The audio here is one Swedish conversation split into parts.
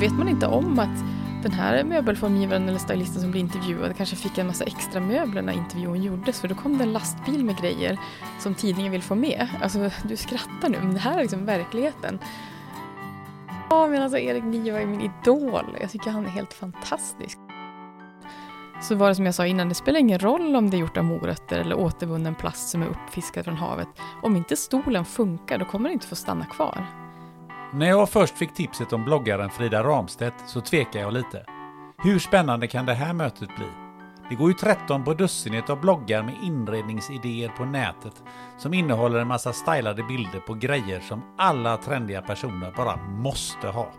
vet man inte om att den här möbelformgivaren eller stylisten som blir intervjuad kanske fick en massa extra möbler när intervjun gjordes för då kom det en lastbil med grejer som tidningen vill få med. Alltså du skrattar nu men det här är liksom verkligheten. Ja men alltså Erik Niva är min idol. Jag tycker han är helt fantastisk. Så var det som jag sa innan, det spelar ingen roll om det är gjort av morötter eller återvunnen plast som är uppfiskad från havet. Om inte stolen funkar då kommer den inte få stanna kvar. När jag först fick tipset om bloggaren Frida Ramstedt så tvekade jag lite. Hur spännande kan det här mötet bli? Det går ju 13 på dussinet av bloggar med inredningsidéer på nätet som innehåller en massa stylade bilder på grejer som alla trendiga personer bara måste ha.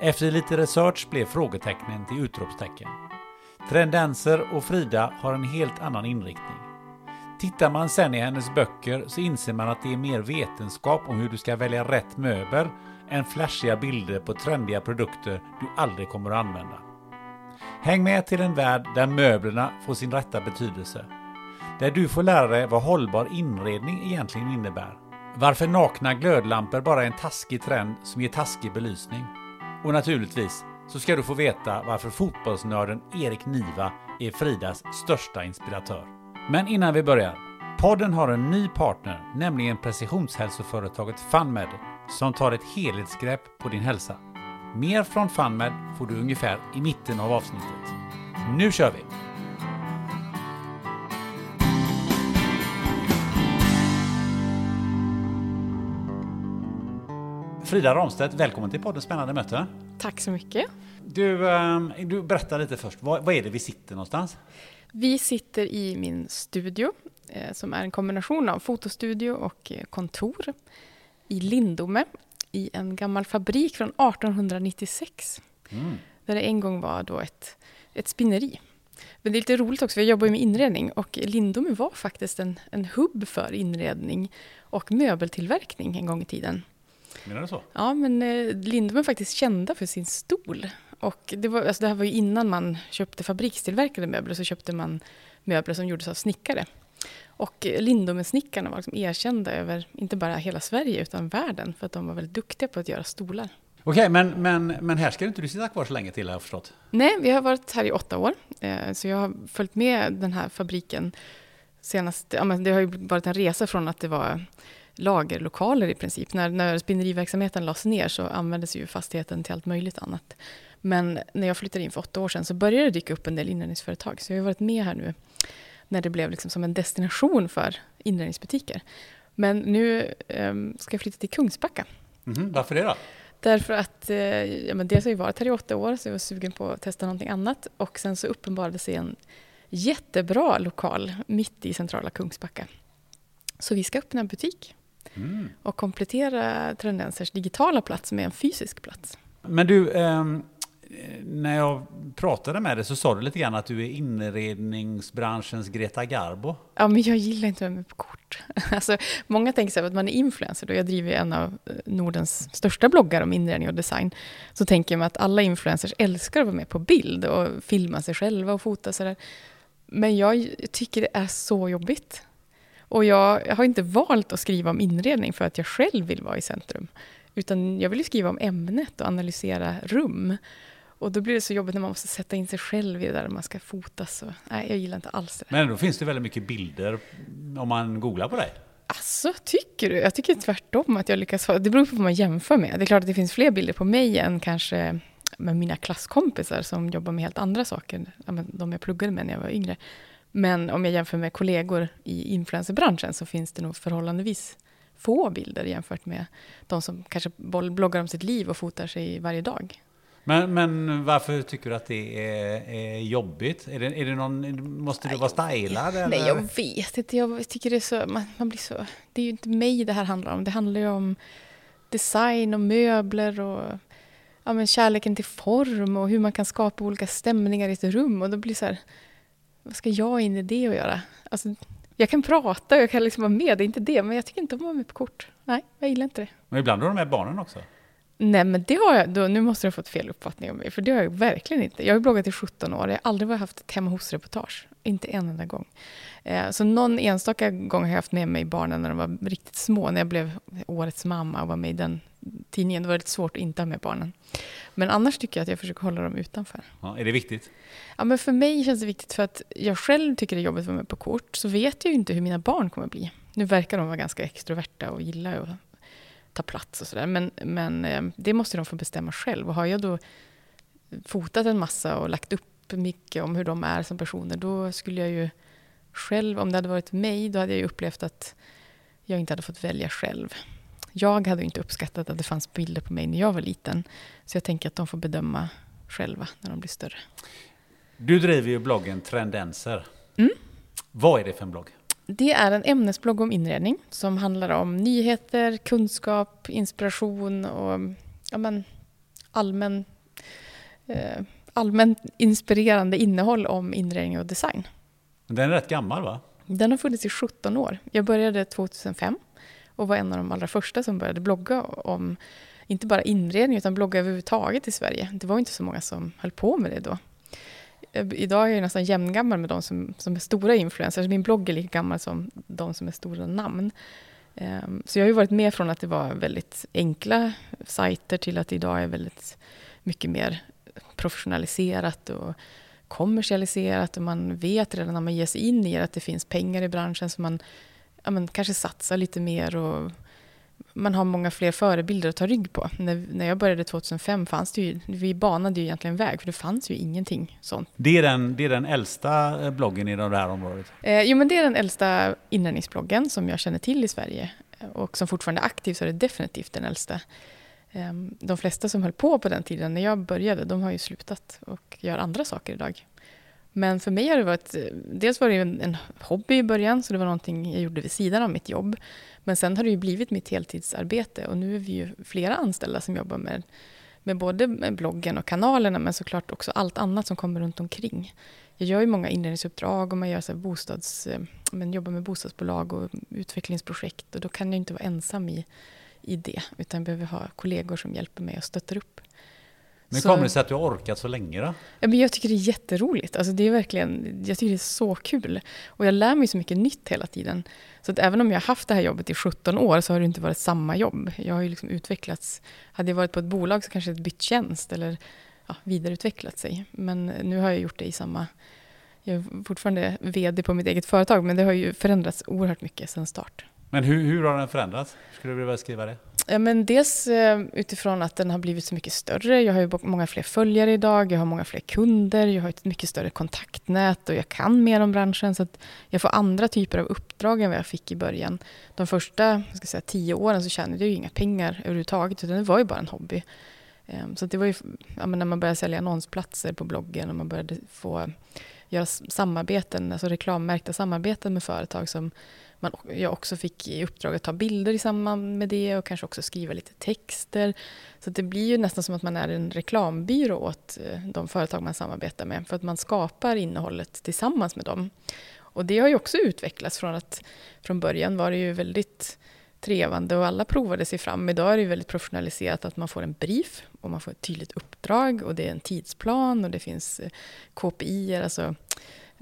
Efter lite research blev frågetecknen till utropstecken. Trendenser och Frida har en helt annan inriktning. Tittar man sen i hennes böcker så inser man att det är mer vetenskap om hur du ska välja rätt möbel än flashiga bilder på trendiga produkter du aldrig kommer att använda. Häng med till en värld där möblerna får sin rätta betydelse. Där du får lära dig vad hållbar inredning egentligen innebär. Varför nakna glödlampor bara är en taskig trend som ger taskig belysning. Och naturligtvis så ska du få veta varför fotbollsnörden Erik Niva är Fridas största inspiratör. Men innan vi börjar. Podden har en ny partner, nämligen precisionshälsoföretaget FunMed, som tar ett helhetsgrepp på din hälsa. Mer från FunMed får du ungefär i mitten av avsnittet. Nu kör vi! Frida Ramstedt, välkommen till podden Spännande möte. Tack så mycket. Du, ehm, du berättar lite först, var, var är det vi sitter någonstans? Vi sitter i min studio eh, som är en kombination av fotostudio och eh, kontor i Lindome i en gammal fabrik från 1896. Mm. Där det en gång var då ett, ett spinneri. Men det är lite roligt också, för jag jobbar ju med inredning och Lindome var faktiskt en, en hubb för inredning och möbeltillverkning en gång i tiden. Menar du så? Ja, men eh, Lindome är faktiskt kända för sin stol. Och det, var, alltså det här var ju innan man köpte fabrikstillverkade möbler, så köpte man möbler som gjordes av snickare. Och Lindome-snickarna var liksom erkända över, inte bara hela Sverige, utan världen, för att de var väldigt duktiga på att göra stolar. Okej, men, men, men här ska inte du sitta kvar så länge till har jag förstått. Nej, vi har varit här i åtta år, eh, så jag har följt med den här fabriken senast, ja, men det har ju varit en resa från att det var lagerlokaler i princip. När, när spinneriverksamheten lades ner så användes ju fastigheten till allt möjligt annat. Men när jag flyttade in för åtta år sedan så började det dyka upp en del inredningsföretag. Så jag har varit med här nu när det blev liksom som en destination för inredningsbutiker. Men nu eh, ska jag flytta till Kungsbacka. Mhm, varför det då? Därför att eh, ja, men dels har jag varit här i åtta år så jag var sugen på att testa någonting annat. Och sen så uppenbarade sig en jättebra lokal mitt i centrala Kungsbacka. Så vi ska öppna en butik Mm. och komplettera Trendensers digitala plats med en fysisk plats. Men du, ehm, när jag pratade med dig så sa du lite grann att du är inredningsbranschens Greta Garbo. Ja, men jag gillar inte att vara med på kort. Alltså, många tänker sig att man är influencer och jag driver en av eh, Nordens största bloggar om inredning och design. Så tänker man att alla influencers älskar att vara med på bild och filma sig själva och fota sådär. Men jag tycker det är så jobbigt. Och jag har inte valt att skriva om inredning för att jag själv vill vara i centrum. Utan jag vill ju skriva om ämnet och analysera rum. Och då blir det så jobbigt när man måste sätta in sig själv i det där man ska fotas. Och, nej, jag gillar inte alls det där. Men då finns det väldigt mycket bilder om man googlar på dig. Alltså, tycker du? Jag tycker tvärtom att jag lyckas. Det beror på vad man jämför med. Det är klart att det finns fler bilder på mig än kanske med mina klasskompisar som jobbar med helt andra saker. De jag pluggade med när jag var yngre. Men om jag jämför med kollegor i influencerbranschen så finns det nog förhållandevis få bilder jämfört med de som kanske bloggar om sitt liv och fotar sig varje dag. Men, men varför tycker du att det är, är jobbigt? Är det, är det någon, måste du vara stylad? Eller? Nej, jag vet inte. Jag tycker det är så, man, man, blir så... Det är ju inte mig det här handlar om. Det handlar ju om design och möbler och ja, men kärleken till form och hur man kan skapa olika stämningar i ett rum. Och då blir det så här, vad ska jag in i det och göra? Alltså, jag kan prata och jag kan liksom vara med, det är inte det. Men jag tycker inte om att vara med på kort. Nej, jag gillar inte det. Men ibland har du med barnen också? Nej, men det har jag. Då, nu måste du ha fått fel uppfattning om mig, för det har jag verkligen inte. Jag har bloggat i 17 år. Jag har aldrig haft ett hemma hos-reportage. Inte en enda gång. Eh, så någon enstaka gång har jag haft med mig barnen när de var riktigt små. När jag blev årets mamma och var med i den tidningen. Det var lite svårt att inte ha med barnen. Men annars tycker jag att jag försöker hålla dem utanför. Ja, är det viktigt? Ja, men för mig känns det viktigt för att jag själv tycker det är jobbigt att vara med på kort. Så vet jag ju inte hur mina barn kommer att bli. Nu verkar de vara ganska extroverta och gillar att ta plats och sådär. Men, men eh, det måste de få bestämma själv. Och har jag då fotat en massa och lagt upp mycket om hur de är som personer, då skulle jag ju själv, om det hade varit mig, då hade jag ju upplevt att jag inte hade fått välja själv. Jag hade inte uppskattat att det fanns bilder på mig när jag var liten. Så jag tänker att de får bedöma själva när de blir större. Du driver ju bloggen Trendenser. Mm. Vad är det för en blogg? Det är en ämnesblogg om inredning som handlar om nyheter, kunskap, inspiration och ja, men, allmän, eh, allmänt inspirerande innehåll om inredning och design. Den är rätt gammal va? Den har funnits i 17 år. Jag började 2005 och var en av de allra första som började blogga om inte bara inredning utan blogga överhuvudtaget i Sverige. Det var inte så många som höll på med det då. Idag är jag nästan jämngammal med de som, som är stora influencers. Min blogg är lika gammal som de som är stora namn. Ehm, så jag har ju varit med från att det var väldigt enkla sajter till att det idag är väldigt mycket mer professionaliserat och kommersialiserat och man vet redan när man ger sig in i det att det finns pengar i branschen så man ja, men, kanske satsar lite mer och man har många fler förebilder att ta rygg på. När, när jag började 2005 fanns det ju, vi banade ju egentligen väg, för det fanns ju ingenting sånt. Det är den, det är den äldsta eh, bloggen inom det här området? Eh, jo, men det är den äldsta inredningsbloggen som jag känner till i Sverige. Och som fortfarande är aktiv så är det definitivt den äldsta. Eh, de flesta som höll på på den tiden när jag började, de har ju slutat och gör andra saker idag. Men för mig har det varit, eh, dels var det en, en hobby i början, så det var någonting jag gjorde vid sidan av mitt jobb. Men sen har det ju blivit mitt heltidsarbete och nu är vi ju flera anställda som jobbar med, med både med bloggen och kanalerna, men såklart också allt annat som kommer runt omkring. Jag gör ju många inredningsuppdrag och man gör så bostads, eh, men jobbar med bostadsbolag och utvecklingsprojekt och då kan jag inte vara ensam i, i det, utan jag behöver ha kollegor som hjälper mig och stöttar upp. Men kommer det sig att du har orkat så länge då? Ja, men jag tycker det är jätteroligt. Alltså det är verkligen, jag tycker det är så kul. Och jag lär mig så mycket nytt hela tiden. Så att även om jag har haft det här jobbet i 17 år så har det inte varit samma jobb. Jag har ju liksom utvecklats. Hade jag varit på ett bolag så kanske jag bytt tjänst eller ja, vidareutvecklat sig. Men nu har jag gjort det i samma... Jag är fortfarande VD på mitt eget företag men det har ju förändrats oerhört mycket sedan start. Men hur, hur har den förändrats? Skulle du vilja beskriva det? Ja, men dels eh, utifrån att den har blivit så mycket större. Jag har ju många fler följare idag, jag har många fler kunder, jag har ett mycket större kontaktnät och jag kan mer om branschen. Så att jag får andra typer av uppdrag än vad jag fick i början. De första ska säga, tio åren så tjänade jag ju inga pengar överhuvudtaget, utan det var ju bara en hobby. Ehm, så det var ju ja, när man började sälja annonsplatser på bloggen och man började få göra samarbeten, alltså reklammärkta samarbeten med företag som man, jag också fick i uppdrag att ta bilder i samband med det och kanske också skriva lite texter. Så det blir ju nästan som att man är en reklambyrå åt eh, de företag man samarbetar med för att man skapar innehållet tillsammans med dem. Och det har ju också utvecklats från att från början var det ju väldigt trevande och alla provade sig fram. Idag är det väldigt professionaliserat att man får en brief och man får ett tydligt uppdrag och det är en tidsplan och det finns eh, KPI, alltså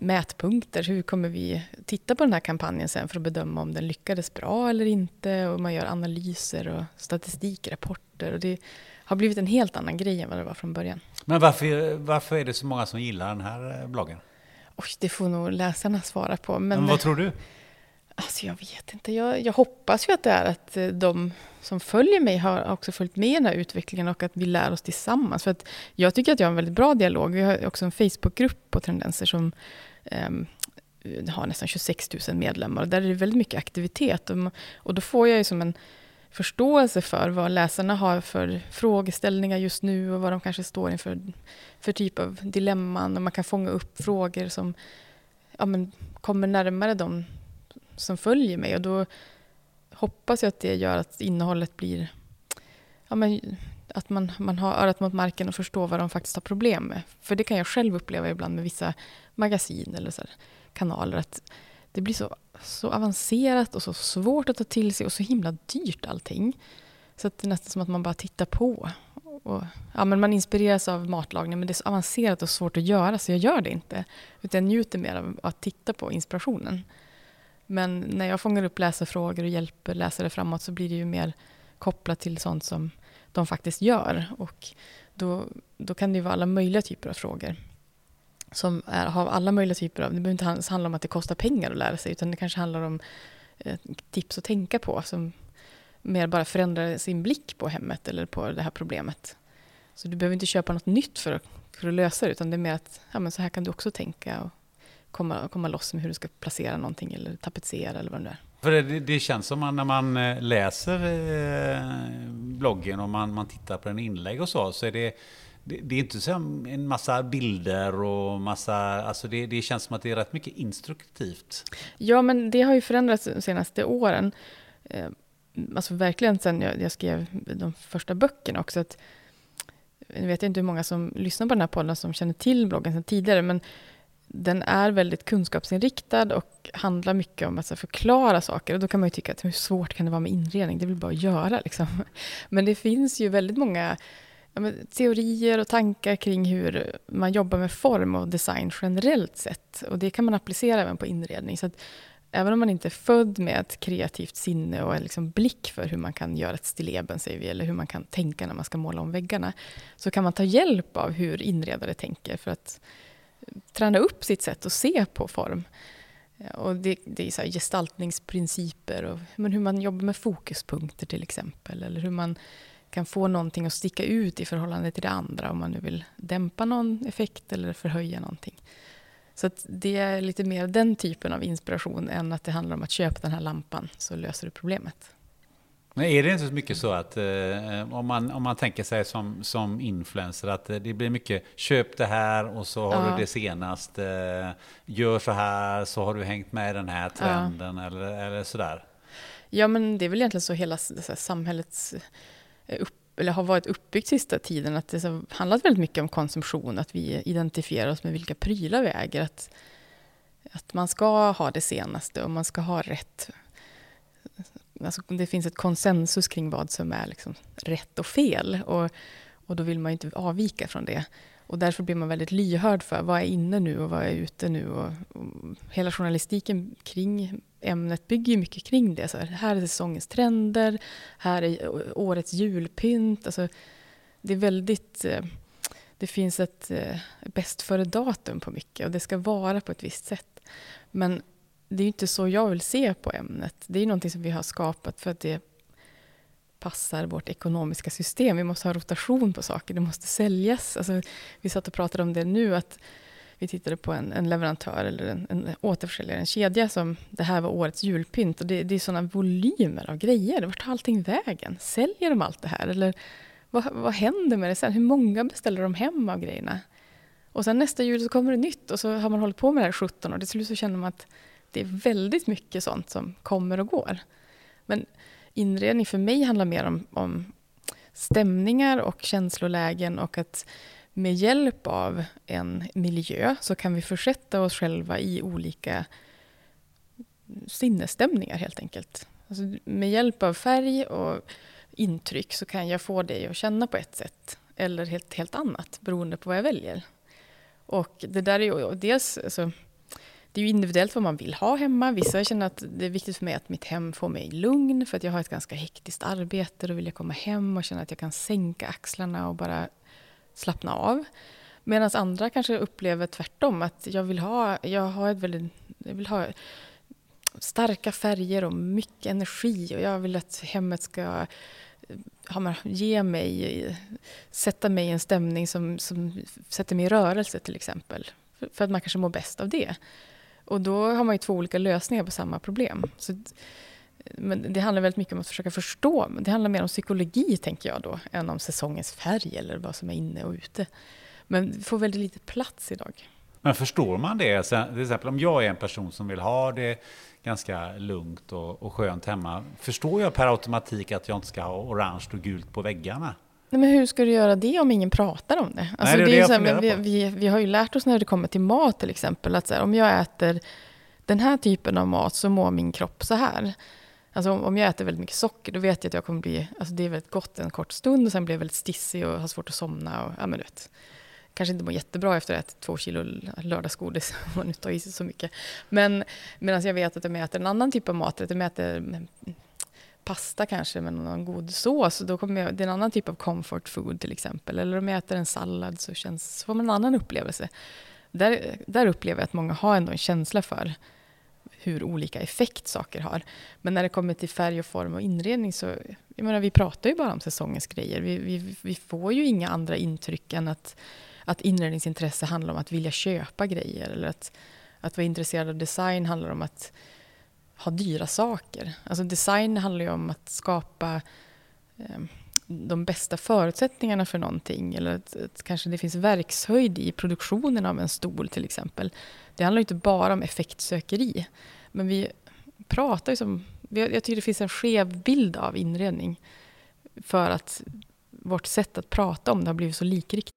mätpunkter. Hur kommer vi titta på den här kampanjen sen för att bedöma om den lyckades bra eller inte? Och man gör analyser och statistikrapporter. Och det har blivit en helt annan grej än vad det var från början. Men varför, varför är det så många som gillar den här eh, bloggen? Oj, det får nog läsarna svara på. Men, men vad tror du? Alltså jag vet inte. Jag, jag, hoppas ju att det är att eh, de som följer mig har också följt med i den här utvecklingen och att vi lär oss tillsammans. För att jag tycker att jag har en väldigt bra dialog. Vi har också en Facebookgrupp på Tendenser som Ehm, har nästan 26 000 medlemmar. Och där är det väldigt mycket aktivitet. Och, och då får jag ju som en förståelse för vad läsarna har för frågeställningar just nu och vad de kanske står inför för typ av dilemman. Och man kan fånga upp frågor som ja, men, kommer närmare de som följer mig. Och då hoppas jag att det gör att innehållet blir... Ja, men, att man, man har örat mot marken och förstår vad de faktiskt har problem med. För det kan jag själv uppleva ibland med vissa magasin eller så här, kanaler. Att det blir så, så avancerat och så svårt att ta till sig och så himla dyrt allting. Så att det är nästan som att man bara tittar på. Och, ja, men man inspireras av matlagning men det är så avancerat och svårt att göra så jag gör det inte. Utan jag njuter mer av att titta på inspirationen. Men när jag fångar upp läsarfrågor och hjälper läsare framåt så blir det ju mer kopplat till sånt som de faktiskt gör. Och då, då kan det ju vara alla möjliga typer av frågor. Som är, har alla möjliga typer av, det behöver inte handla om att det kostar pengar att lära sig, utan det kanske handlar om eh, tips att tänka på, som mer bara förändrar sin blick på hemmet eller på det här problemet. Så du behöver inte köpa något nytt för att, för att lösa det, utan det är mer att ja, men så här kan du också tänka. Och, komma, komma loss med hur du ska placera någonting eller tapetsera eller vad det nu är. För det, det känns som att när man eh, läser eh, bloggen och man, man tittar på en inlägg och så, så är det det, det är inte så en massa bilder och massa... Alltså det, det känns som att det är rätt mycket instruktivt. Ja, men det har ju förändrats de senaste åren. Eh, alltså verkligen sen jag, jag skrev de första böckerna också. Att, jag vet inte hur många som lyssnar på den här podden som känner till bloggen sedan tidigare, men den är väldigt kunskapsinriktad och handlar mycket om att förklara saker. Och då kan man ju tycka att hur svårt kan det vara med inredning? Det vill bara att göra. Liksom. Men det finns ju väldigt många ja, teorier och tankar kring hur man jobbar med form och design generellt sett. Och det kan man applicera även på inredning. Så att även om man inte är född med ett kreativt sinne och en liksom blick för hur man kan göra ett stilleben, säger vi, eller hur man kan tänka när man ska måla om väggarna, så kan man ta hjälp av hur inredare tänker för att träna upp sitt sätt att se på form. Eh, och det, det är så gestaltningsprinciper, och, men hur man jobbar med fokuspunkter till exempel, eller hur man kan få någonting att sticka ut i förhållande till det andra, om man nu vill dämpa någon effekt eller förhöja någonting. Så det är lite mer den typen av inspiration än att det handlar om att köpa den här lampan, så löser du problemet. Men är det inte så mycket så att eh, om, man, om man tänker sig som, som influencer att eh, det blir mycket köp det här och så har ja. du det senast. Eh, gör så här så har du hängt med i den här trenden ja. eller, eller sådär. Ja men det är väl egentligen så hela så samhällets eh, upp, eller har varit uppbyggt sista tiden. Att det har handlat väldigt mycket om konsumtion. Att vi identifierar oss med vilka prylar vi äger. Att, att man ska ha det senaste och man ska ha rätt alltså det finns ett konsensus kring vad som är liksom rätt och fel. Och, och då vill man inte avvika från det. Och därför blir man väldigt lyhörd för vad är inne nu och vad är ute nu. Och, och hela journalistiken kring ämnet bygger mycket kring det. Så här, här är säsongens trender, här är årets julpynt. Alltså, det är väldigt... Eh, det finns ett eh, bäst före-datum på mycket och det ska vara på ett visst sätt. Men det är inte så jag vill se på ämnet. Det är någonting som vi har skapat för att det passar vårt ekonomiska system. Vi måste ha rotation på saker, det måste säljas. Alltså, vi satt och pratade om det nu, att vi tittade på en, en leverantör eller en, en återförsäljare, en kedja som det här var årets julpynt. Och det, det är sådana volymer av grejer. Vart tar allting vägen? Säljer de allt det här? Eller vad, vad händer med det sen? Hur många beställer de hem av grejerna? Och sen nästa jul så kommer det nytt och så har man hållit på med det här 17 år. Till slut så känner man att det är väldigt mycket sånt som kommer och går. Men inredning för mig handlar mer om, om stämningar och känslolägen och att med hjälp av en miljö så kan vi försätta oss själva i olika sinnesstämningar helt enkelt. Alltså med hjälp av färg och intryck så kan jag få dig att känna på ett sätt eller helt, helt annat beroende på vad jag väljer. Och det där är ju dels, alltså, det är ju individuellt vad man vill ha hemma. Vissa känner att det är viktigt för mig att mitt hem får mig lugn för att jag har ett ganska hektiskt arbete. Då vill jag komma hem och känna att jag kan sänka axlarna och bara slappna av. Medan andra kanske upplever tvärtom, att jag vill ha, jag har ett väldigt, jag vill ha starka färger och mycket energi och jag vill att hemmet ska eh, ge mig, sätta mig i en stämning som, som sätter mig i rörelse till exempel. För, för att man kanske mår bäst av det. Och då har man ju två olika lösningar på samma problem. Så, eh, men det handlar väldigt mycket om att försöka förstå. Det handlar mer om psykologi, tänker jag då, än om säsongens färg eller vad som är inne och ute. Men det får väldigt lite plats idag. Men förstår man det? till exempel om jag är en person som vill ha det ganska lugnt och, och skönt hemma. Förstår jag per automatik att jag inte ska ha orange och gult på väggarna? Nej, men hur ska du göra det om ingen pratar om det? Alltså, Nej, det, är det är så här, vi, vi, vi, har ju lärt oss när det kommer till mat till exempel, att här, om jag äter den här typen av mat så mår min kropp så här. Alltså om, om jag äter väldigt mycket socker, då vet jag att jag kommer bli, alltså det är väldigt gott en kort stund och sen blir jag väldigt stissig och har svårt att somna. Och, ja, men vet, kanske inte mår jättebra efter att ha ätit två kilo lördagsgodis, om man nu tar i sig så mycket. Men medan jag vet att om jag äter en annan typ av mat, att jag äter pasta kanske med någon god sås, då kommer jag, det är en annan typ av comfort food till exempel. Eller om jag äter en sallad så, känns, så får man en annan upplevelse. Där, där upplever jag att många har ändå en känsla för hur olika effekt saker har. Men när det kommer till färg och form och inredning så, jag menar, vi pratar ju bara om säsongens grejer. Vi, vi, vi får ju inga andra intryck än att, att inredningsintresse handlar om att vilja köpa grejer. Eller att, att vara intresserad av design handlar om att ha dyra saker. Alltså design handlar ju om att skapa eh, de bästa förutsättningarna för någonting. Eller att, att, kanske det finns verkshöjd i produktionen av en stol till exempel. Det handlar inte bara om effektsökeri. Men vi pratar ju som... Jag tycker det finns en skev bild av inredning. För att vårt sätt att prata om det har blivit så likriktat.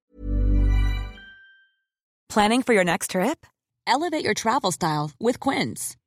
Planning for your next trip? Elevate your travel style with Quince.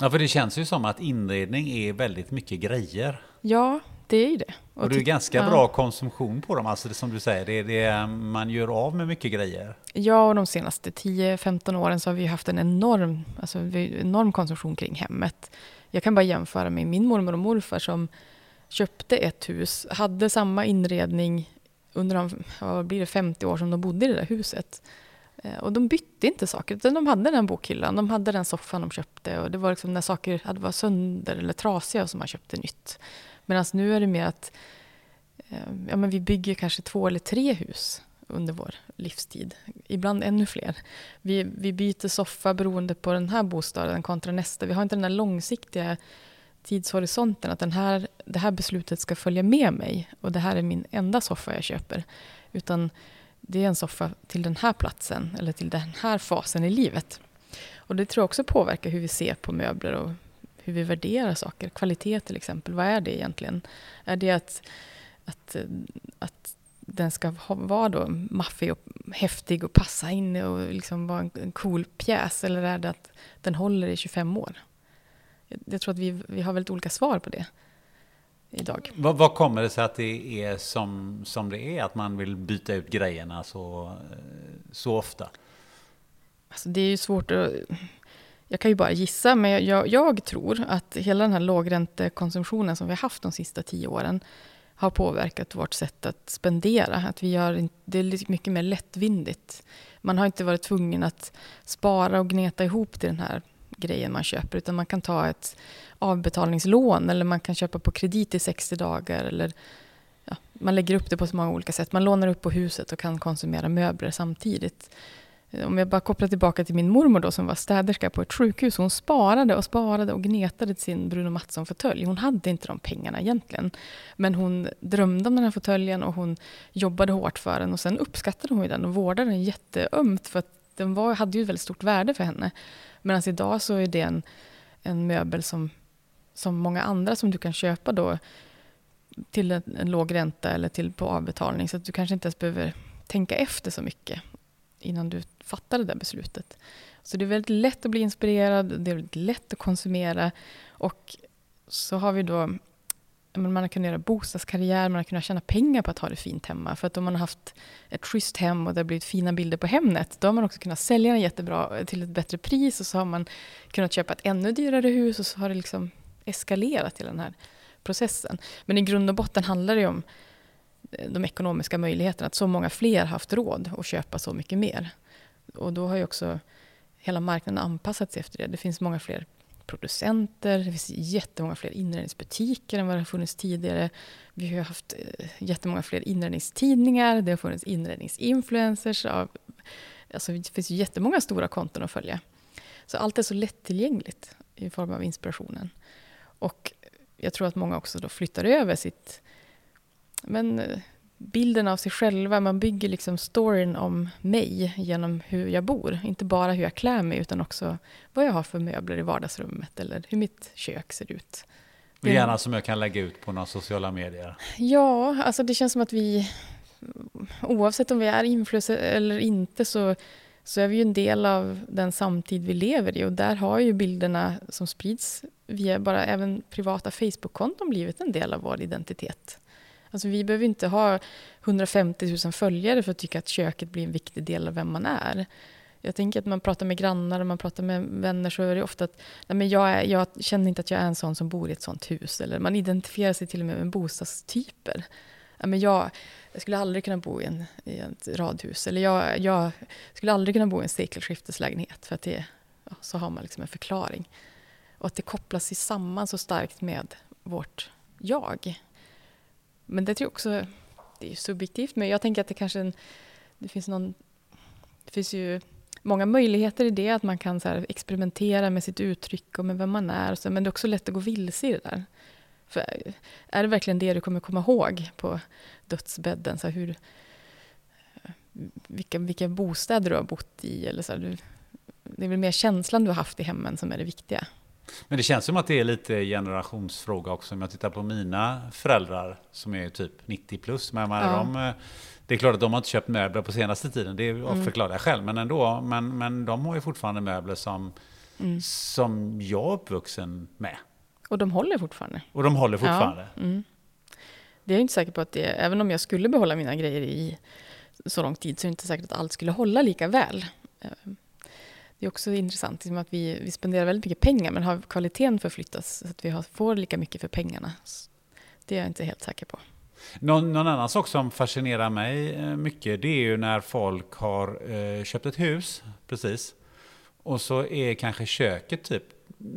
Ja, för det känns ju som att inredning är väldigt mycket grejer. Ja, det är ju det. Och, och det är ganska ja. bra konsumtion på dem, alltså det som du säger, det, det, man gör av med mycket grejer. Ja, och de senaste 10-15 åren så har vi haft en enorm, alltså, enorm konsumtion kring hemmet. Jag kan bara jämföra med min mormor och morfar som köpte ett hus, hade samma inredning under de vad blir det, 50 år som de bodde i det där huset. Eh, och de bytte inte saker, utan de hade den bokhyllan, de hade den soffan de köpte och det var liksom när saker hade varit sönder eller trasiga som man köpte nytt. Medan nu är det mer att eh, ja, men vi bygger kanske två eller tre hus under vår livstid. Ibland ännu fler. Vi, vi byter soffa beroende på den här bostaden kontra nästa. Vi har inte den här långsiktiga tidshorisonten att den här, det här beslutet ska följa med mig och det här är min enda soffa jag köper. Utan det är en soffa till den här platsen eller till den här fasen i livet. Och det tror jag också påverkar hur vi ser på möbler och hur vi värderar saker. Kvalitet till exempel, vad är det egentligen? Är det att, att, att den ska vara då maffig och häftig och passa in och liksom vara en cool pjäs? Eller är det att den håller i 25 år? Jag tror att vi, vi har väldigt olika svar på det idag. Vad, vad kommer det sig att det är som, som det är? Att man vill byta ut grejerna så, så ofta? Alltså det är ju svårt att... Jag kan ju bara gissa, men jag, jag tror att hela den här lågräntekonsumtionen som vi har haft de sista tio åren har påverkat vårt sätt att spendera. Att vi gör, det är mycket mer lättvindigt. Man har inte varit tvungen att spara och gneta ihop till den här grejen man köper, utan man kan ta ett avbetalningslån eller man kan köpa på kredit i 60 dagar. Eller, ja, man lägger upp det på så många olika sätt. Man lånar upp på huset och kan konsumera möbler samtidigt. Eh, om jag bara kopplar tillbaka till min mormor då, som var städerska på ett sjukhus. Hon sparade och sparade och gnetade till sin Bruno Mattsson-fåtölj. Hon hade inte de pengarna egentligen. Men hon drömde om den här fåtöljen och hon jobbade hårt för den. Och sen uppskattade hon den och vårdade den jätteömt. För att den var, hade ju ett väldigt stort värde för henne. Medan idag så är det en, en möbel som, som många andra som du kan köpa då till en, en låg ränta eller till på avbetalning. Så att du kanske inte ens behöver tänka efter så mycket innan du fattar det där beslutet. Så det är väldigt lätt att bli inspirerad, det är väldigt lätt att konsumera. Och så har vi då, man har kunnat göra bostadskarriär, man har kunnat tjäna pengar på att ha det fint hemma. För att om man har haft ett schysst hem och det har blivit fina bilder på Hemnet, då har man också kunnat sälja den jättebra till ett bättre pris och så har man kunnat köpa ett ännu dyrare hus och så har det liksom eskalerat hela den här processen. Men i grund och botten handlar det om eh, de ekonomiska möjligheterna, att så många fler haft råd att köpa så mycket mer. Och då har ju också hela marknaden anpassat sig efter det. Det finns många fler producenter, det finns jättemånga fler inredningsbutiker än vad det har funnits tidigare. Vi har haft eh, jättemånga fler inredningstidningar, det har funnits inredningsinfluencers. alltså det finns jättemånga stora konton att följa. Så allt är så lättillgängligt i form av inspirationen. Och jag tror att många också då flyttar över sitt men bilden av sig själva, man bygger liksom storyn om mig genom hur jag bor. Inte bara hur jag klär mig, utan också vad jag har för möbler i vardagsrummet eller hur mitt kök ser ut. Och gärna som jag kan lägga ut på några sociala medier. Ja, alltså det känns som att vi, oavsett om vi är influencer eller inte, så, så är vi ju en del av den samtid vi lever i. Och där har ju bilderna som sprids via bara även privata Facebook-konton blivit en del av vår identitet. Alltså vi behöver inte ha 150 000 följare för att tycka att köket blir en viktig del av vem man är. Jag tänker att man pratar med grannar och man pratar med vänner så är det ofta att nej men jag, är, jag känner inte att jag är en sån som bor i ett sånt hus. Eller man identifierar sig till och med med bostadstyper. Ja, men jag, jag skulle aldrig kunna bo i, en, i ett radhus. Eller jag, jag skulle aldrig kunna bo i en sekelskifteslägenhet. För att det, ja, så har man liksom en förklaring. Och att det kopplas samman så starkt med vårt jag. Men det tror jag också, det är subjektivt, men jag tänker att det kanske en, det finns någon, det finns ju många möjligheter i det, att man kan så experimentera med sitt uttryck och med vem man är, så, men det är också lätt att gå vilse i det där. För är det verkligen det du kommer komma ihåg på dödsbädden? Så hur, vilka, vilka bostäder du har bott i? Eller så du, det är väl mer känslan du har haft i hemmen som är det viktiga. Men det känns som att det är lite generationsfråga också. Om jag tittar på mina föräldrar som är typ 90 plus. Men ja. de, det är klart att de har inte köpt möbler på senaste tiden. Det mm. förklarar jag själv. Men ändå. Men, men de har ju fortfarande möbler som, mm. som jag är uppvuxen med. Och de håller fortfarande. Och de håller fortfarande. Ja. Mm. Det är jag inte säker på att det är. Även om jag skulle behålla mina grejer i så lång tid så är det inte säkert att allt skulle hålla lika väl. Eh, det är också intressant liksom att vi, vi spenderar väldigt mycket pengar men har kvaliteten förflyttats så att vi har, får lika mycket för pengarna? Det är jag inte helt säker på. Någon, någon, annan sak som fascinerar mig eh, mycket det är ju när folk har eh, köpt ett hus precis och så är kanske köket typ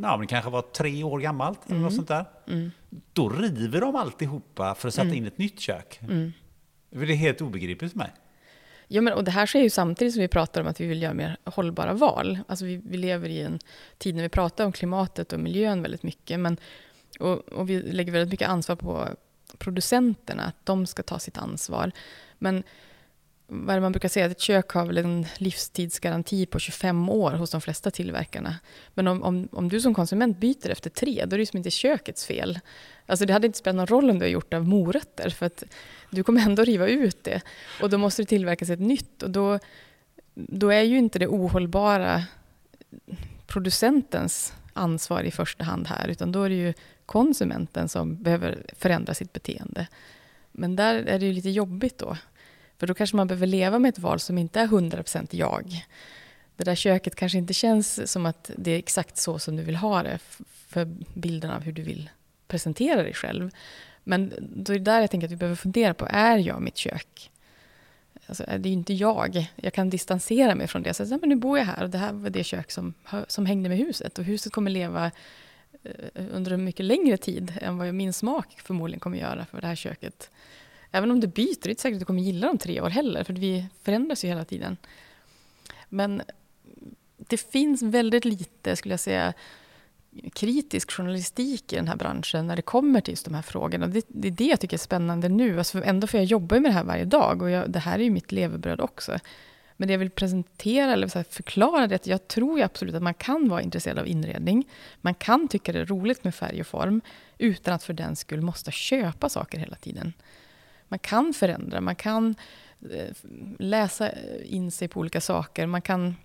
Ja, men kanske var tre år gammalt eller något mm. sånt där. Mm. Då river de alltihopa för att sätta mm. in ett nytt kök. Mm. Det är helt obegripligt för mig. Ja, men, och det här sker ju samtidigt som vi pratar om att vi vill göra mer hållbara val. Alltså vi, vi lever i en tid när vi pratar om klimatet och miljön väldigt mycket. Men, och, och vi lägger väldigt mycket ansvar på producenterna, att de ska ta sitt ansvar. Men vad är det man brukar säga, att ett kök har väl en livstidsgaranti på 25 år hos de flesta tillverkarna. Men om, om, om du som konsument byter efter tre, då är det som inte kökets fel. Alltså det hade inte spelat någon roll om du har gjort det av morötter, för att du kommer ändå riva ut det. Och då måste det tillverkas ett nytt. Och då, då är ju inte det ohållbara producentens ansvar i första hand här, utan då är det ju konsumenten som behöver förändra sitt beteende. Men där är det ju lite jobbigt då. För då kanske man behöver leva med ett val som inte är 100% jag. Det där köket kanske inte känns som att det är exakt så som du vill ha det för bilden av hur du vill presentera dig själv. Men då är det där jag tänker att vi behöver fundera på, är jag mitt kök? Alltså, det är ju inte jag. Jag kan distansera mig från det. Så, men nu bor jag här och det här var det kök som, som hängde med huset. Och huset kommer leva eh, under en mycket längre tid än vad min smak förmodligen kommer göra för det här köket. Även om du byter, det är inte säkert att du kommer gilla dem tre år heller, för vi förändras ju hela tiden. Men det finns väldigt lite, skulle jag säga, kritisk journalistik i den här branschen när det kommer till just de här frågorna. Det, det är det jag tycker är spännande nu. Alltså ändå för jag jobbar med det här varje dag och jag, det här är ju mitt levebröd också. Men det jag vill presentera eller förklara det är att jag tror absolut att man kan vara intresserad av inredning. Man kan tycka det är roligt med färg och form utan att för den skull måste köpa saker hela tiden. Man kan förändra, man kan eh, läsa in sig på olika saker. Man kan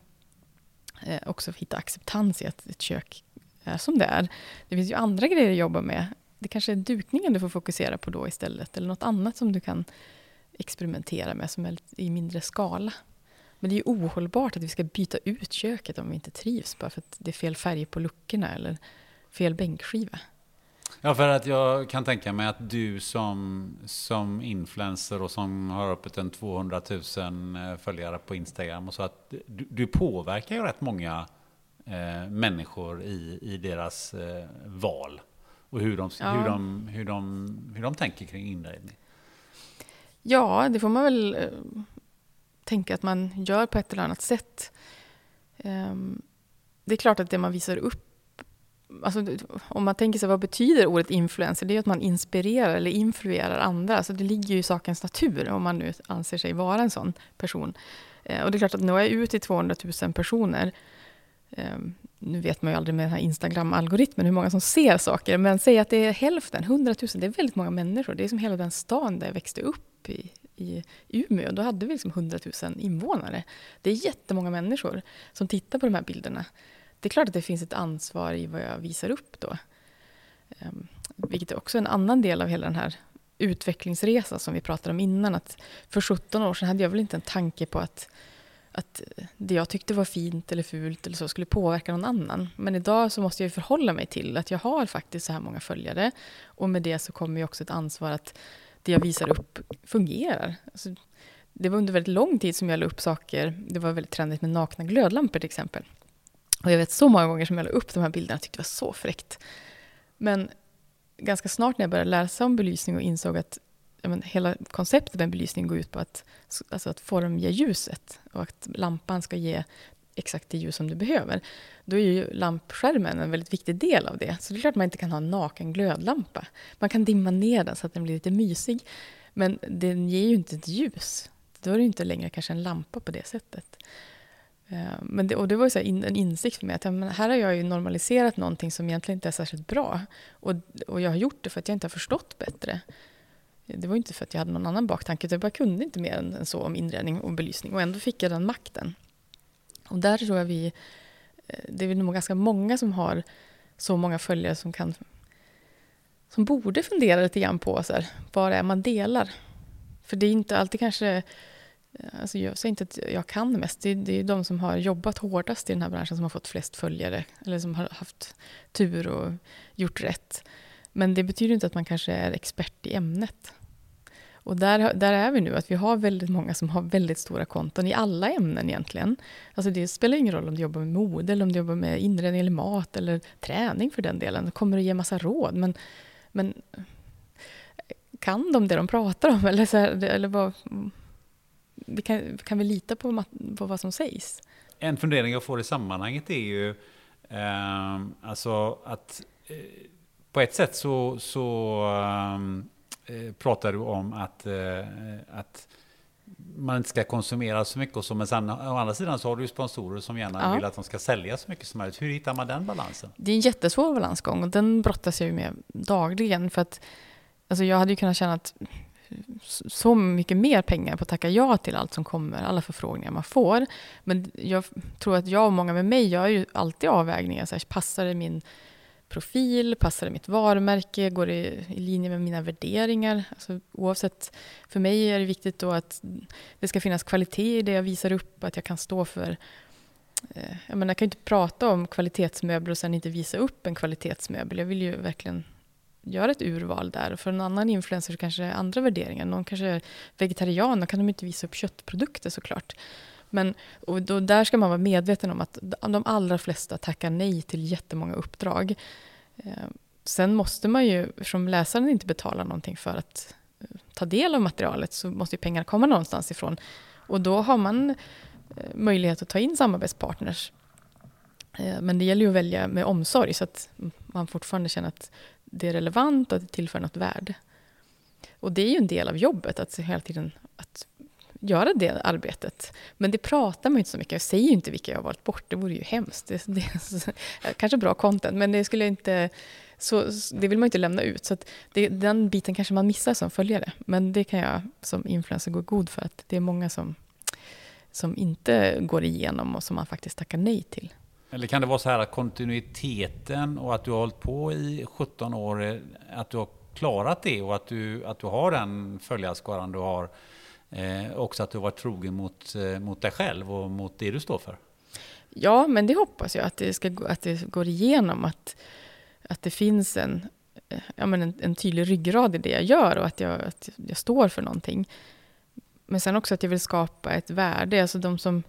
eh, också hitta acceptans i att ett kök är som det är. Det finns ju andra grejer att jobba med. Det kanske är dukningen du får fokusera på då istället. Eller något annat som du kan experimentera med som är i mindre skala. Men det är ju ohållbart att vi ska byta ut köket om vi inte trivs bara för att det är fel färg på luckorna eller fel bänkskiva. Ja, för att jag kan tänka mig att du som, som influencer och som har uppåt en 200 000 eh, följare på Instagram och så att du, du påverkar ju rätt många eh, människor i, i deras eh, val och hur de, ja. hur, de, hur, de, hur de tänker kring inredning. Ja, det får man väl eh, tänka att man gör på ett eller annat sätt. Um, det är klart att det man visar upp Alltså, om man tänker sig vad betyder ordet influencer? Det är att man inspirerar eller influerar andra. Alltså, det ligger ju i sakens natur om man nu anser sig vara en sån person. Eh, och det är klart att nå jag ut till 200 000 personer eh, nu vet man ju aldrig med den här Instagram-algoritmen hur många som ser saker, men säg att det är hälften, 100 000, det är väldigt många människor. Det är som hela den stan där jag växte upp i, i Umeå. Då hade vi liksom 100 000 invånare. Det är jättemånga människor som tittar på de här bilderna. Det är klart att det finns ett ansvar i vad jag visar upp då. Ehm, vilket är också en annan del av hela den här utvecklingsresan som vi pratade om innan. Att för 17 år sedan hade jag väl inte en tanke på att att det jag tyckte var fint eller fult eller så skulle påverka någon annan. Men idag så måste jag förhålla mig till att jag har faktiskt så här många följare. Och med det så kommer ju också ett ansvar att det jag visar upp fungerar. Alltså, det var under väldigt lång tid som jag la upp saker. Det var väldigt trendigt med nakna glödlampor till exempel. Och jag vet så många gånger som jag la upp de här bilderna och tyckte det var så fräckt. Men ganska snart när jag började läsa om belysning och insåg att men, hela konceptet med belysning går ut på att, alltså att formge ljuset och att lampan ska ge exakt det ljus som du behöver. Då är ju lampskärmen en väldigt viktig del av det. Så det är klart man inte kan ha en naken glödlampa. Man kan dimma ner den så att den blir lite mysig. Men den ger ju inte ett ljus. Då är det inte längre kanske en lampa på det sättet. Eh, men det, och det var ju en insikt för mig att men här har jag ju normaliserat någonting som egentligen inte är särskilt bra. Och, och jag har gjort det för att jag inte har förstått bättre. Det var inte för att jag hade någon annan baktanke, utan jag bara kunde inte mer än så om inredning och belysning. Och ändå fick jag den makten. Och där tror jag vi... Eh, det är nog ganska många som har så många följare som kan... Som borde fundera lite grann på så här, vad det är man delar. För det är inte alltid kanske... Eh, alltså jag säger inte att jag kan mest. Det är, det är de som har jobbat hårdast i den här branschen som har fått flest följare. Eller som har haft tur och gjort rätt. Men det betyder inte att man kanske är expert i ämnet. Och där, där är vi nu, att vi har väldigt många som har väldigt stora konton i alla ämnen egentligen. Alltså det spelar ingen roll om du jobbar med mode, eller om du jobbar med inredning eller mat, eller träning för den delen. Det kommer att ge massa råd, men, men kan de det de pratar om? Eller, så här, eller vad, vi kan, kan vi lita på, på vad som sägs? En fundering jag får i sammanhanget är ju eh, alltså att eh, på ett sätt så, så um, pratar du om att, uh, att man inte ska konsumera så mycket och så, men sen, å andra sidan så har du ju sponsorer som gärna ja. vill att de ska sälja så mycket som möjligt. Hur hittar man den balansen? Det är en jättesvår balansgång och den brottas jag ju med dagligen. För att, alltså jag hade ju kunnat känna att så mycket mer pengar på att tacka ja till allt som kommer, alla förfrågningar man får. Men jag tror att jag och många med mig gör ju alltid avvägningar. Så här, passar det min profil? Passar det mitt varumärke? Går det i linje med mina värderingar? Alltså, oavsett, för mig är det viktigt då att det ska finnas kvalitet i det jag visar upp, att jag kan stå för eh, jag, menar, jag kan ju inte prata om kvalitetsmöbler och sen inte visa upp en kvalitetsmöbel. Jag vill ju verkligen gör ett urval där. För en annan influencer kanske är andra värderingar. Någon kanske är vegetarian, då kan de inte visa upp köttprodukter såklart. Men och då, där ska man vara medveten om att de allra flesta tackar nej till jättemånga uppdrag. Eh, sen måste man ju, eftersom läsaren inte betalar någonting för att eh, ta del av materialet, så måste ju pengar komma någonstans ifrån. Och då har man eh, möjlighet att ta in samarbetspartners. Eh, men det gäller ju att välja med omsorg så att man fortfarande känner att det är relevant och att det tillför något värde. Och det är ju en del av jobbet, att hela tiden att göra det arbetet. Men det pratar man inte så mycket Jag säger ju inte vilka jag har valt bort, det vore ju hemskt. Det, det, kanske bra content, men det skulle inte... Så, det vill man inte lämna ut. Så det, den biten kanske man missar som följare. Men det kan jag som influencer gå god för, att det är många som, som inte går igenom och som man faktiskt tackar nej till. Eller kan det vara så här att kontinuiteten och att du har hållit på i 17 år, eh, att du har klarat det och att du, att du har den följarskaran du har, eh, också att du har varit trogen mot, eh, mot dig själv och mot det du står för? Ja, men det hoppas jag att det, ska, att det går igenom, att, att det finns en, eh, ja, men en, en tydlig ryggrad i det jag gör och att jag, att jag står för någonting. Men sen också att jag vill skapa ett värde. Alltså de som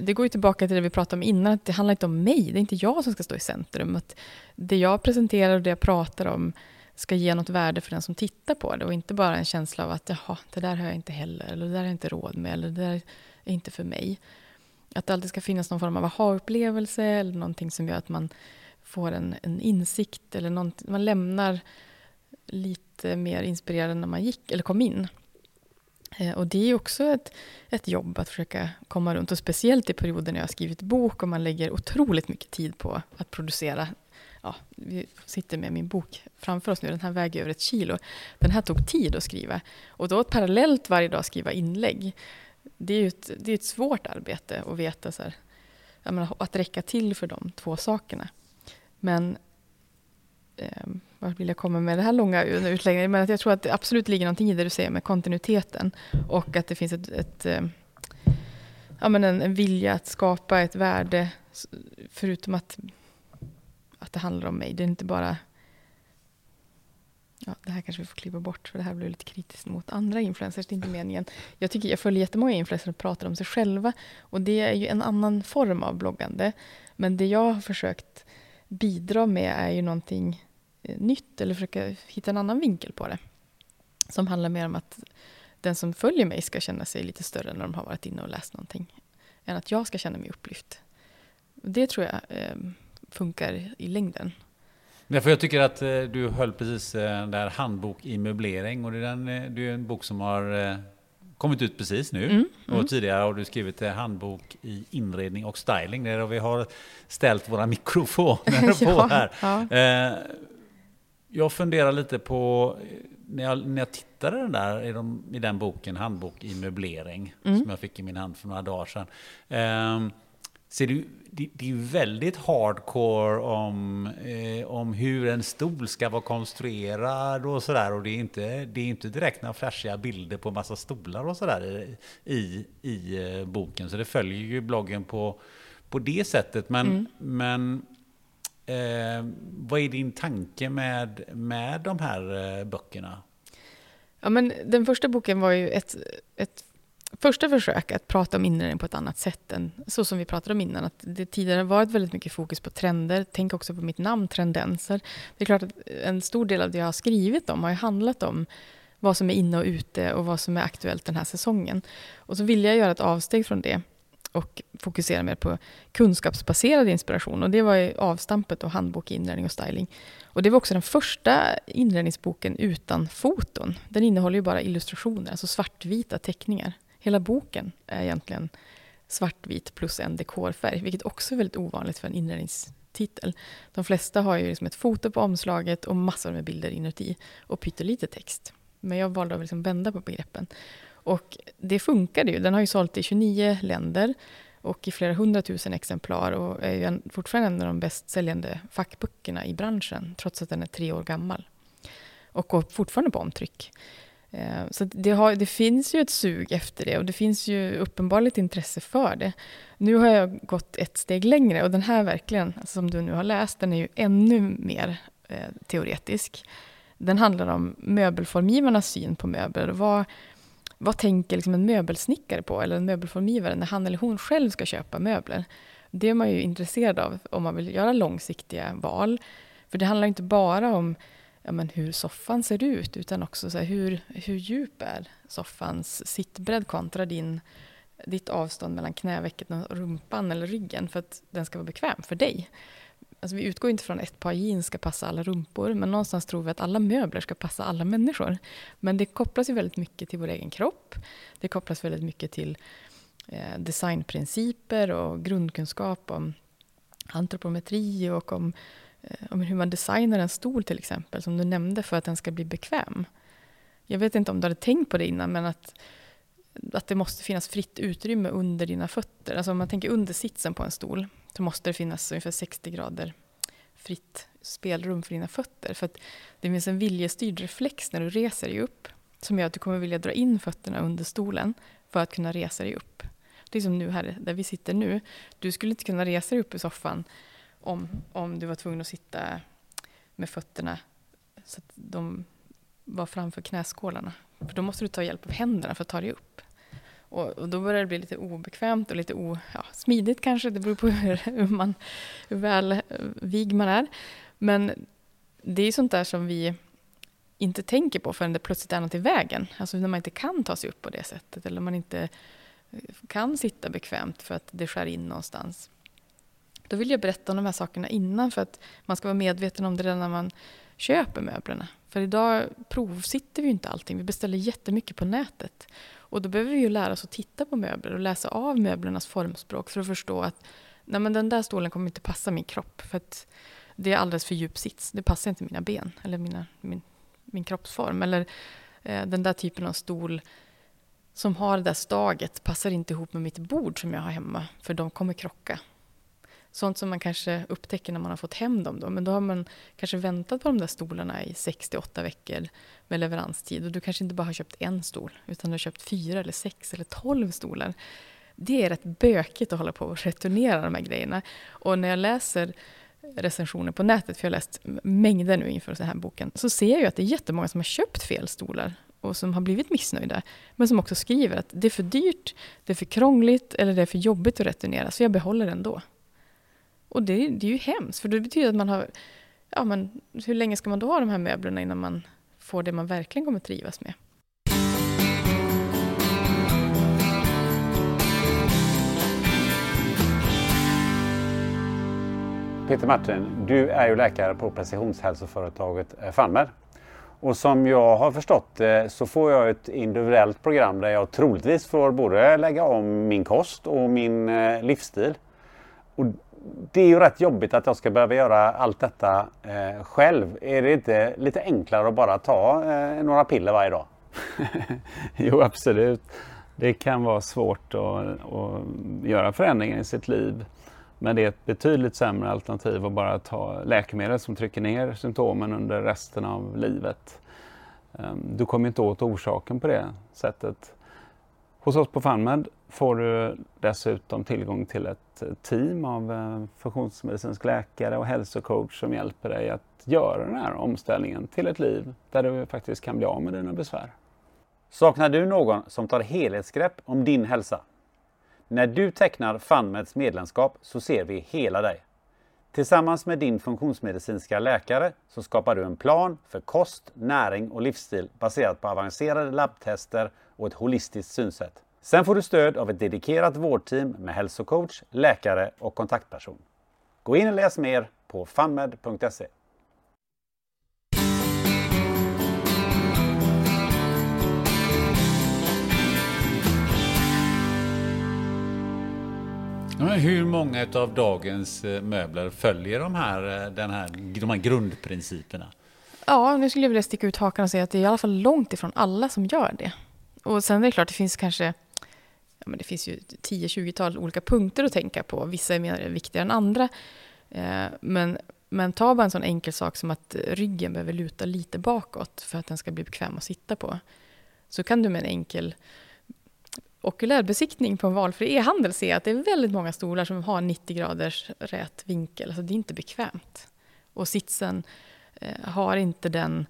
det går ju tillbaka till det vi pratade om innan, att det handlar inte om mig, det är inte jag som ska stå i centrum. Att det jag presenterar och det jag pratar om ska ge något värde för den som tittar på det och inte bara en känsla av att jaha, det där har jag inte heller, eller det där har jag inte råd med, eller det där är inte för mig. Att det alltid ska finnas någon form av aha-upplevelse eller någonting som gör att man får en, en insikt eller någonting, man lämnar lite mer inspirerad än när man gick eller kom in. Eh, och det är också ett, ett jobb att försöka komma runt. Och speciellt i perioder när jag har skrivit bok och man lägger otroligt mycket tid på att producera. Ja, vi sitter med min bok framför oss nu, den här väger över ett kilo. Den här tog tid att skriva. Och då parallellt varje dag skriva inlägg. Det är ju ett, det är ett svårt arbete att veta så här, menar, att räcka till för de två sakerna. Men Ehm, vart vill jag komma med det här långa utläggningen? Men att jag tror att det absolut ligger någonting i det du säger med kontinuiteten. Och att det finns ett, ett eh, ja, men en, en, vilja att skapa ett värde. Förutom att, att det handlar om mig. Det är inte bara... Ja, det här kanske vi får klippa bort, för det här blir lite kritiskt mot andra influencers. Det är inte meningen. Jag tycker jag följer jättemånga influencers som pratar om sig själva. Och det är ju en annan form av bloggande. Men det jag har försökt bidra med är ju någonting nytt eller försöka hitta en annan vinkel på det. Som handlar mer om att den som följer mig ska känna sig lite större när de har varit inne och läst någonting. Än att jag ska känna mig upplyft. Det tror jag eh, funkar i längden. Därför jag tycker att eh, du höll precis eh, där handbok i möblering och det är, den, eh, det är en bok som har eh, kommit ut precis nu. Mm, och mm. tidigare har du skrivit handbok i inredning och styling där vi har ställt våra mikrofoner på här. Ja jag funderar lite på, när jag, när jag tittade den där, i, de, i den boken, Handbok i möblering, mm. som jag fick i min hand för några dagar sedan. Eh, ser du, det, det är väldigt hardcore om, eh, om hur en stol ska vara konstruerad och sådär. Och det är, inte, det är inte direkt några flashiga bilder på massa stolar och sådär i, i, i eh, boken. Så det följer ju bloggen på, på det sättet. Men, mm. men Eh, vad är din tanke med, med de här eh, böckerna? Ja, men den första boken var ju ett, ett första försök att prata om inredning på ett annat sätt än så som vi pratade om innan. Att det tidigare varit väldigt mycket fokus på trender. Tänk också på mitt namn, Trendenser. Det är klart att en stor del av det jag har skrivit om har ju handlat om vad som är inne och ute och vad som är aktuellt den här säsongen. Och så vill jag göra ett avsteg från det och fokusera mer på kunskapsbaserad inspiration. Och det var ju avstampet och handbok i inredning och styling. Och det var också den första inredningsboken utan foton. Den innehåller ju bara illustrationer, alltså svartvita teckningar. Hela boken är egentligen svartvit plus en dekorfärg, vilket också är väldigt ovanligt för en inredningstitel. De flesta har ju liksom ett foto på omslaget och massor med bilder inuti och pyttelite text. Men jag valde att liksom vända på begreppen. Och det funkade ju. Den har ju sålt i 29 länder och i flera hundratusen exemplar och är ju fortfarande en av de bäst säljande fackböckerna i branschen, trots att den är tre år gammal. Och går fortfarande på omtryck. Eh, så det, har, det, finns ju ett sug efter det och det finns ju uppenbarligen intresse för det. Nu har jag gått ett steg längre och den här verkligen, alltså som du nu har läst, den är ju ännu mer eh, teoretisk. Den handlar om möbelformgivarnas syn på möbler. Vad, vad tänker liksom en möbelsnickare på, eller en möbelformgivare, när han eller hon själv ska köpa möbler? Det är man ju intresserad av om man vill göra långsiktiga val. För det handlar inte bara om ja, men hur soffan ser ut, utan också så här, hur, hur djup är soffans sittbredd kontra din, ditt avstånd mellan knävecket och rumpan eller ryggen för att den ska vara bekväm för dig. Alltså vi utgår inte från att ett par jeans ska passa alla rumpor, men någonstans tror vi att alla möbler ska passa alla människor. Men det kopplas ju väldigt mycket till vår egen kropp. Det kopplas väldigt mycket till eh, designprinciper och grundkunskap om antropometri och om Eh, om hur man designar en stol till exempel, som du nämnde, för att den ska bli bekväm. Jag vet inte om du hade tänkt på det innan, men att, att det måste finnas fritt utrymme under dina fötter. Alltså om man tänker under sitsen på en stol, så måste det finnas ungefär 60 grader fritt spelrum för dina fötter. För att det finns en viljestyrd reflex när du reser dig upp, som gör att du kommer vilja dra in fötterna under stolen för att kunna resa dig upp. Det är som nu här, där vi sitter nu. Du skulle inte kunna resa dig upp i soffan om, om du var tvungen att sitta med fötterna så att de var framför knäskålarna. För då måste du ta hjälp av händerna för att ta dig upp. Och, och då börjar det bli lite obekvämt och lite o, ja, smidigt kanske. Det beror på hur, hur, man, hur väl eh, vig man är. Men det är sånt där som vi inte tänker på förrän det plötsligt är något i vägen. Alltså när man inte kan ta sig upp på det sättet eller man inte eh, kan sitta bekvämt för att det skär in någonstans. Då vill jag berätta om de här sakerna innan för att man ska vara medveten om det redan när man köper möblerna. För idag provsitter vi ju inte allting. Vi beställer jättemycket på nätet. Och då behöver vi ju lära oss att titta på möbler och läsa av möblernas formspråk för att förstå att nej men den där stolen kommer inte passa min kropp. För att det är alldeles för djup sits. Det passar inte mina ben eller mina, min, min kroppsform. Eller eh, den där typen av stol som har det där staget passar inte ihop med mitt bord som jag har hemma. För de kommer krocka. Sånt som man kanske upptäcker när man har fått hem dem. Då. Men då har man kanske väntat på de där stolarna i 68 veckor med leveranstid. Och du kanske inte bara har köpt en stol, utan du har köpt fyra, eller sex eller tolv stolar. Det är rätt bökigt att hålla på och returnera de här grejerna. Och när jag läser recensioner på nätet, för jag har läst mängder nu inför den här boken, så ser jag ju att det är jättemånga som har köpt fel stolar och som har blivit missnöjda, men som också skriver att det är för dyrt, det är för krångligt eller det är för jobbigt att returnera, så jag behåller den ändå. Och det, det är ju hemskt, för det betyder att man har... Ja, men hur länge ska man då ha de här möblerna innan man får det man verkligen kommer trivas med? Peter Martin, du är ju läkare på precisionshälsoföretaget eh, Och som jag har förstått det så får jag ett individuellt program där jag troligtvis får både lägga om min kost och min eh, livsstil. Och det är ju rätt jobbigt att jag ska behöva göra allt detta eh, själv. Är det inte lite enklare att bara ta eh, några piller varje dag? jo, absolut. Det kan vara svårt att, att göra förändringar i sitt liv. Men det är ett betydligt sämre alternativ att bara ta läkemedel som trycker ner symptomen under resten av livet. Ehm, du kommer inte åt orsaken på det sättet. Hos oss på FunMed får du dessutom tillgång till ett team av eh, funktionsmedicinsk läkare och hälsocoach som hjälper dig att göra den här omställningen till ett liv där du faktiskt kan bli av med dina besvär. Saknar du någon som tar helhetsgrepp om din hälsa? När du tecknar FunMeds medlemskap så ser vi hela dig. Tillsammans med din funktionsmedicinska läkare så skapar du en plan för kost, näring och livsstil baserat på avancerade labbtester och ett holistiskt synsätt. Sen får du stöd av ett dedikerat vårdteam med hälsocoach, läkare och kontaktperson. Gå in och läs mer på funmed.se. Hur många av dagens eh, möbler följer de här, eh, den här, de här grundprinciperna? Ja, nu skulle jag vilja sticka ut hakan och säga att det är i alla fall långt ifrån alla som gör det. Och sen är det klart, det finns kanske ja, men det finns ju 10-20-tal olika punkter att tänka på. Vissa är mer viktiga än andra. Eh, men, men ta bara en sån enkel sak som att ryggen behöver luta lite bakåt för att den ska bli bekväm att sitta på. Så kan du med en enkel okulärbesiktning på en valfri e-handel se att det är väldigt många stolar som har 90 graders rät vinkel. Alltså det är inte bekvämt. Och sitsen eh, har inte den eh,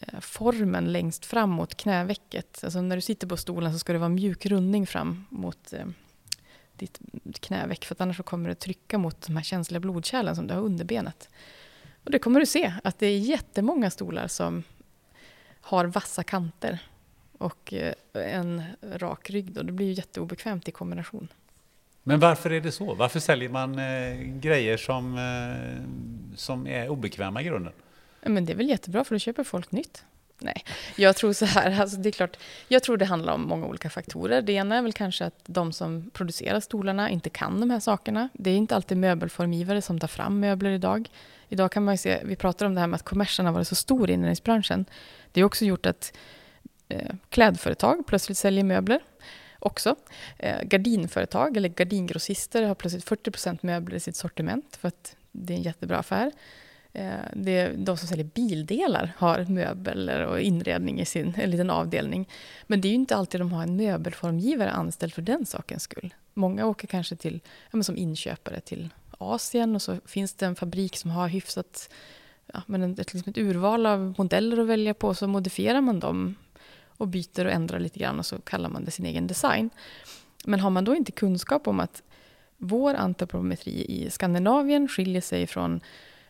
Eh, formen längst fram mot knävecket. Alltså när du sitter på stolen så ska det vara mjuk rundning fram mot eh, ditt knäveck för att annars så kommer det trycka mot de här känsliga blodkärlen som du har under benet. Och det kommer du se att det är jättemånga stolar som har vassa kanter och eh, en rak rygg. Då. Det blir ju jätteobekvämt i kombination. Men varför är det så? Varför säljer man eh, grejer som, eh, som är obekväma i grunden? Men det är väl jättebra för då köper folk nytt. Nej, jag tror så här, alltså det är klart, jag tror det handlar om många olika faktorer. Det ena är väl kanske att de som producerar stolarna inte kan de här sakerna. Det är inte alltid möbelformgivare som tar fram möbler idag. Idag kan man ju se, vi pratar om det här med att kommersen har varit så stor i inredningsbranschen. Det har också gjort att eh, klädföretag plötsligt säljer möbler också. Eh, gardinföretag eller gardingrossister har plötsligt 40% möbler i sitt sortiment för att det är en jättebra affär. Eh, det, de som säljer bildelar har möbler och inredning i sin en liten avdelning. Men det är ju inte alltid de har en möbelformgivare anställd för den sakens skull. Många åker kanske till, ja, som inköpare till Asien och så finns det en fabrik som har hyfsat ja, men ett, liksom ett urval av modeller att välja på, så modifierar man dem och byter och ändrar lite grann och så kallar man det sin egen design. Men har man då inte kunskap om att vår antropometri i Skandinavien skiljer sig från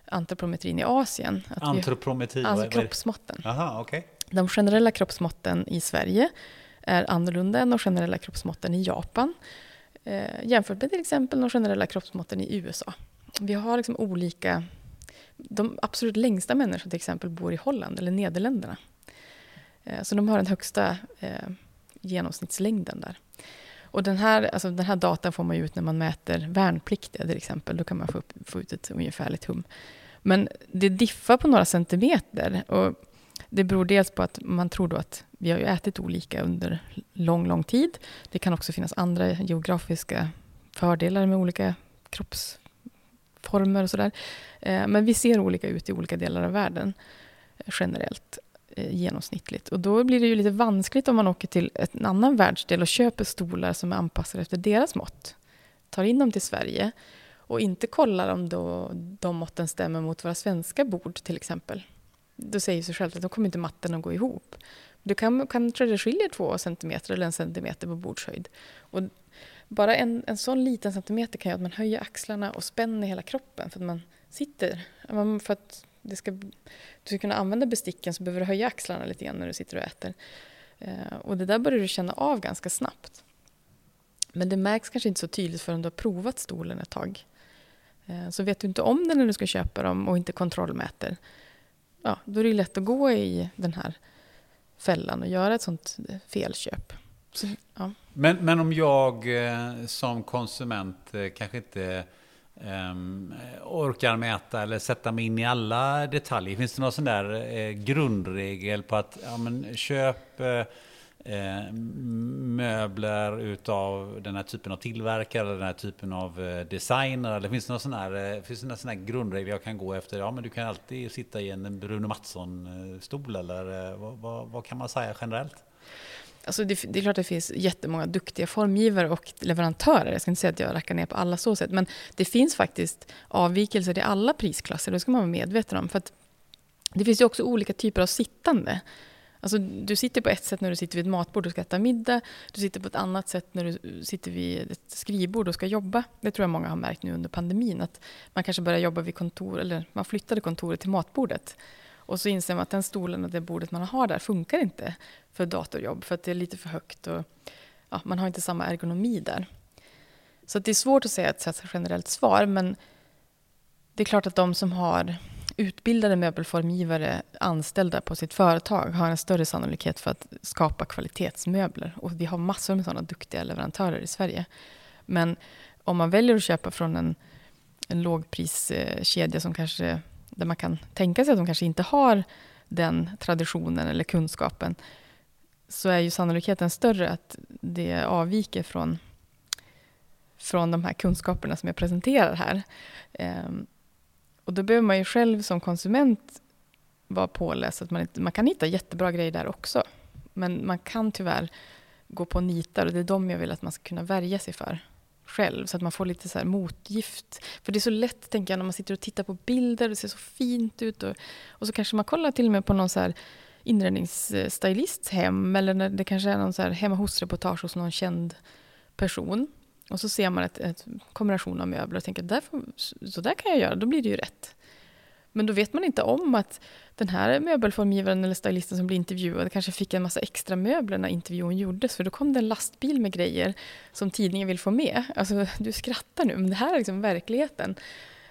antropometrin i Asien. Antropometri? Vi, alltså kroppsmåtten. Aha, okay. De generella kroppsmåtten i Sverige är annorlunda än de generella kroppsmåtten i Japan. Eh, jämfört med till exempel de generella kroppsmåtten i USA. Vi har liksom olika... De absolut längsta människorna till exempel bor i Holland eller Nederländerna. Eh, så de har den högsta eh, genomsnittslängden där. Och den här, alltså den här datan får man ut när man mäter värnpliktiga till exempel. Då kan man få, upp, få ut ett ungefärligt hum. Men det diffar på några centimeter. Och det beror dels på att man tror då att vi har ju ätit olika under lång, lång tid. Det kan också finnas andra geografiska fördelar med olika kroppsformer och sådär. Eh, men vi ser olika ut i olika delar av världen eh, generellt. Eh, genomsnittligt. Och då blir det ju lite vanskligt om man åker till en annan världsdel och köper stolar som är anpassade efter deras mått. Tar in dem till Sverige och inte kollar om då de måtten stämmer mot våra svenska bord till exempel. Då säger sig självt att då kommer inte matten att gå ihop. Du kan, kanske det skiljer två centimeter eller en centimeter på bordshöjd. Och bara en, en sån liten centimeter kan göra att man höjer axlarna och spänner hela kroppen för att man sitter. För att det ska, du ska kunna använda besticken så behöver du höja axlarna lite grann när du sitter och äter. Eh, och det där börjar du känna av ganska snabbt. Men det märks kanske inte så tydligt förrän du har provat stolen ett tag. Eh, så vet du inte om den när du ska köpa dem och inte kontrollmäter, ja, då är det lätt att gå i den här fällan och göra ett sånt felköp. Så, ja. men, men om jag eh, som konsument eh, kanske inte um, orkar mäta eller sätta mig in i alla detaljer. Finns det någon sån där eh, grundregel på att ja, men, köp eh, eh, möbler utav den här typen av tillverkare, den här typen av eh, designer? Eller finns det någon sån här, eh, finns det någon sån här grundregel jag kan gå efter? Ja, men du kan alltid sitta i en Bruno Mattsson-stol eh, eller vad, vad, vad kan man säga generellt? Alltså det, det, är klart att det finns jättemånga duktiga formgivare och leverantörer. Jag ska inte säga att jag rackar ner på alla så sätt. Men det finns faktiskt avvikelser i alla prisklasser. Det ska man vara medveten om. För det finns ju också olika typer av sittande. Alltså, du sitter på ett sätt när du sitter vid ett matbord och ska äta middag. Du sitter på ett annat sätt när du sitter vid ett skrivbord och ska jobba. Det tror jag många har märkt nu under pandemin. Att man kanske börjar jobba vid kontor, eller man flyttade kontoret till matbordet. Och så inser man att den stolen och det bordet man har där funkar inte för datorjobb, för att det är lite för högt och ja, man har inte samma ergonomi där. Så det är svårt att säga ett generellt svar, men det är klart att de som har utbildade möbelformgivare anställda på sitt företag har en större sannolikhet för att skapa kvalitetsmöbler. Och vi har massor med sådana duktiga leverantörer i Sverige. Men om man väljer att köpa från en, en lågpriskedja som kanske där man kan tänka sig att de kanske inte har den traditionen eller kunskapen, så är ju sannolikheten större att det avviker från, från de här kunskaperna som jag presenterar här. Ehm, och då behöver man ju själv som konsument vara påläst. Att man, inte, man kan hitta jättebra grejer där också. Men man kan tyvärr gå på nitar och det är de jag vill att man ska kunna värja sig för själv så att man får lite så motgift. För det är så lätt, tänker jag, när man sitter och tittar på bilder, det ser så fint ut och, och så kanske man kollar till och med på någon så här inredningsstylists hem eller när det kanske är någon så här hemma hos-reportage hos någon känd person. Och så ser man en kombination av möbler och tänker där får, så där kan jag göra, då blir det ju rätt. Men då vet man inte om att den här möbelformgivaren eller stylisten som blir intervjuad kanske fick en massa extra möbler när intervjun gjordes. För då kom det en lastbil med grejer som tidningen vill få med. Alltså, du skrattar nu, men det här är liksom verkligheten.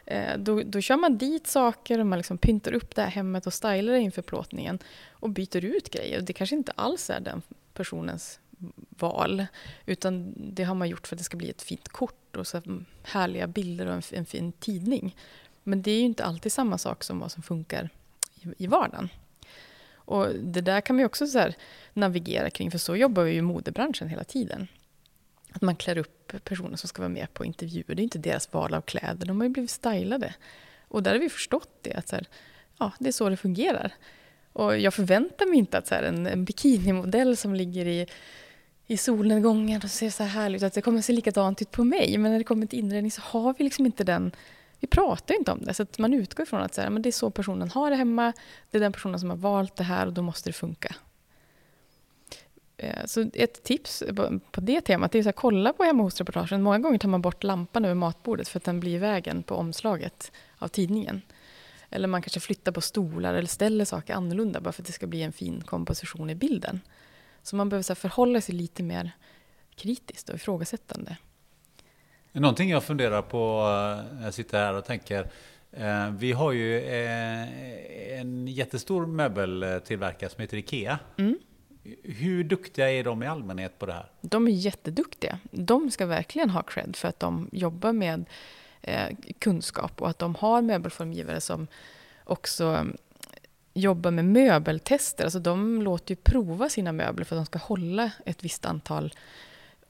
Eh, då, då kör man dit saker och man liksom pyntar upp det här hemmet och stylar det inför plåtningen och byter ut grejer. Det kanske inte alls är den personens val. Utan det har man gjort för att det ska bli ett fint kort och så mm, härliga bilder och en, en fin tidning. Men det är ju inte alltid samma sak som vad som funkar i, i vardagen. Och det där kan man också så navigera kring, för så jobbar vi ju i modebranschen hela tiden. Att man klär upp personer som ska vara med på intervjuer. Det är inte deras val av kläder, de har ju blivit stylade. Och där har vi förstått det, att så här, ja, det är så det fungerar. Och jag förväntar mig inte att så här, en, en bikinimodell som ligger i, i solnedgången och ser så här härligt ut, att det kommer att se likadant ut på mig. Men när det kommer till inredning så har vi liksom inte den vi pratar inte om det. Så man utgår ifrån att så här, men det är så personen har det hemma. Det är den personen som har valt det här och då måste det funka. Eh, så ett tips på det temat är att kolla på hemma hos-reportagen. Många gånger tar man bort lampan över matbordet för att den blir i vägen på omslaget av tidningen. Eller man kanske flyttar på stolar eller ställer saker annorlunda bara för att det ska bli en fin komposition i bilden. Så man behöver förhålla sig lite mer kritiskt och ifrågasättande. Någonting jag funderar på eh, när jag sitter här och tänker. Eh, vi har ju eh, en jättestor möbeltillverkare som heter IKEA. Mm. Hur duktiga är de i allmänhet på det här? De är jätteduktiga. De ska verkligen ha cred för att de jobbar med kunskap och att de har möbelformgivare som också jobbar med möbeltester. Alltså de låter ju prova sina möbler för att de ska hålla ett visst antal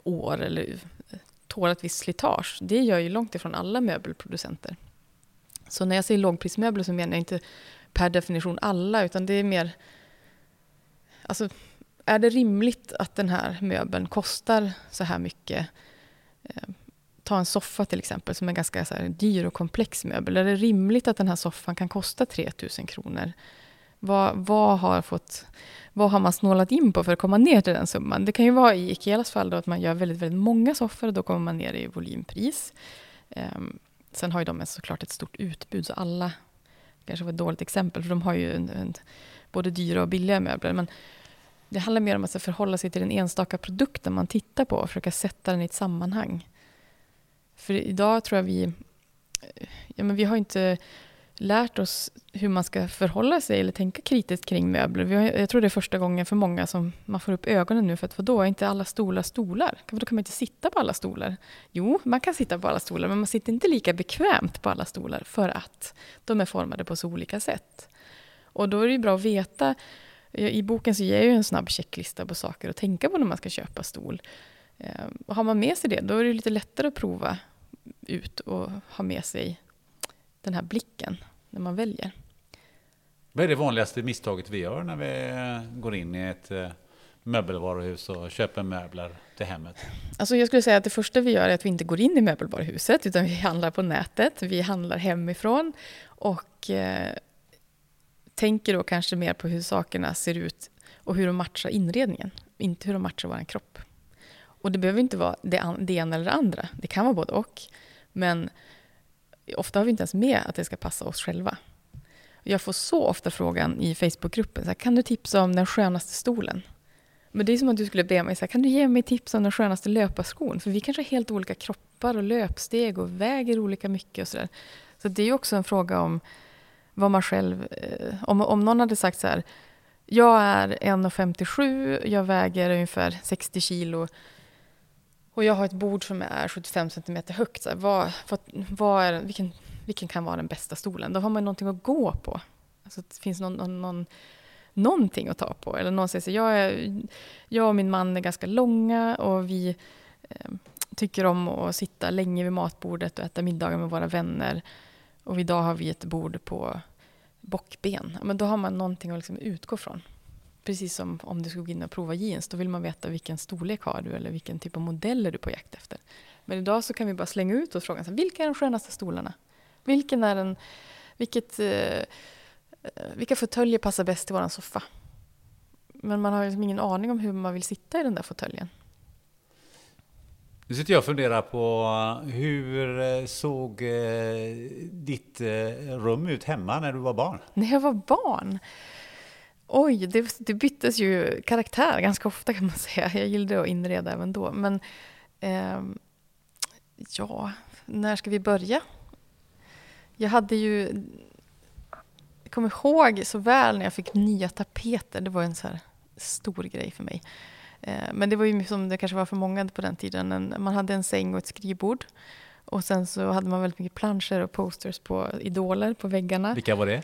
år eller tåla ett visst slitage. Det gör ju långt ifrån alla möbelproducenter. Så när jag säger lågprismöbler så menar jag inte per definition alla, utan det är mer... Alltså, är det rimligt att den här möbeln kostar så här mycket? Eh, ta en soffa till exempel, som är ganska så här, dyr och komplex möbel. Är det rimligt att den här soffan kan kosta 3 000 kronor? Vad, vad, har fått, vad har man snålat in på för att komma ner till den summan? Det kan ju vara i Ikeas fall då att man gör väldigt, väldigt många soffor och då kommer man ner i volympris. Um, sen har ju de såklart ett stort utbud, så alla kanske var ett dåligt exempel, för de har ju en, en, både dyra och billiga möbler. Men det handlar mer om att förhålla sig till den enstaka produkten man tittar på och försöka sätta den i ett sammanhang. För idag tror jag vi... Ja, men vi har inte lärt oss hur man ska förhålla sig eller tänka kritiskt kring möbler. Jag tror det är första gången för många som man får upp ögonen nu för att vadå, är inte alla stolar stolar? Då kan man inte sitta på alla stolar. Jo, man kan sitta på alla stolar, men man sitter inte lika bekvämt på alla stolar för att de är formade på så olika sätt. Och då är det bra att veta. I boken så ger jag ju en snabb checklista på saker att tänka på när man ska köpa stol. Ehm, och har man med sig det, då är det lite lättare att prova ut och ha med sig den här blicken när man väljer. Vad är det vanligaste misstaget vi gör när vi går in i ett eh, möbelvaruhus och köper möbler till hemmet? Alltså jag skulle säga att det första vi gör är att vi inte går in i möbelvaruhuset utan vi handlar på nätet, vi handlar hemifrån och eh, tänker då kanske mer på hur sakerna ser ut och hur de matchar inredningen, inte hur de matchar vår kropp. Och det behöver inte vara det, det ena eller det andra, det kan vara både och. Men ofta har vi inte ens med att det ska passa oss själva. Jag får så ofta frågan i Facebookgruppen, kan du tipsa om den skönaste stolen? Men det är som att du skulle be mig, så här, kan du ge mig tips om den skönaste löparskon? För vi kanske har helt olika kroppar och löpsteg och väger olika mycket och sådär. Så det är också en fråga om vad man själv... Eh, om, om någon hade sagt så här, jag är 1,57, jag väger ungefär 60 kilo och jag har ett bord som är 75 cm högt. Så här, vad, vad, vad är, vilken, vilken kan vara den bästa stolen? Då har man någonting att gå på. Alltså, det finns någon, någon, någon, någonting att ta på. Eller någon säger så jag, är, jag och min man är ganska långa och vi eh, tycker om att sitta länge vid matbordet och äta middagar med våra vänner. Och idag har vi ett bord på bockben. Men då har man någonting att liksom utgå från. Precis som om du skulle gå in och prova jeans, då vill man veta vilken storlek har du eller vilken typ av modell är du på jakt efter. Men idag så kan vi bara slänga ut oss frågan, vilka är de skönaste stolarna? Vilken är den, vilket, eh, vilka fåtöljer passar bäst till vår soffa? Men man har liksom ingen aning om hur man vill sitta i den där fåtöljen. Nu sitter jag och funderar på hur eh, såg eh, ditt eh, rum ut hemma när du var barn? När jag var barn? Oj, det, det byttes ju karaktär ganska ofta kan man säga. Jag gillade att inreda även då. Men eh, ja, när ska vi börja? Jag hade ju... Jag kommer ihåg så väl när jag fick nya tapeter. Det var en så här stor grej för mig. Eh, men det var ju som det kanske var för många på den tiden. man hade en säng och ett skrivbord. Och sen så hade man väldigt mycket planscher och posters på idoler på väggarna. Vilka var det?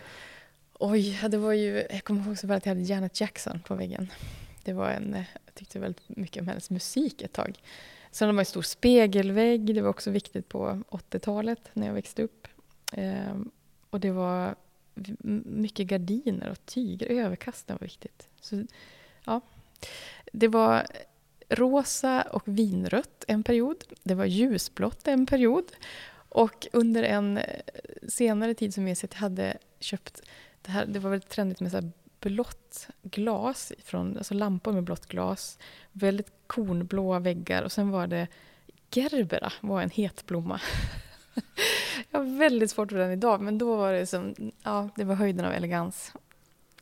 Oj, det var ju, jag kommer ihåg så väl att jag hade Janet Jackson på väggen. Det var en, eh, jag tyckte väldigt mycket om hennes musik ett tag. Sen hade man en stor spegelvägg, det var också viktigt på 80-talet när jag växte upp. Ehm, och det var mycket gardiner och tyger, överkasten var viktigt. Så, ja. Det var rosa och vinrött en period. Det var ljusblått en period. Och under en eh, senare tid som jag sett jag hade köpt det, här, det var väldigt trendigt med så blått glas, från, alltså lampor med blått glas, väldigt kornblåa väggar och sen var det gerbera, var en het blomma. jag har väldigt svårt för den idag, men då var det som, ja, det var höjden av elegans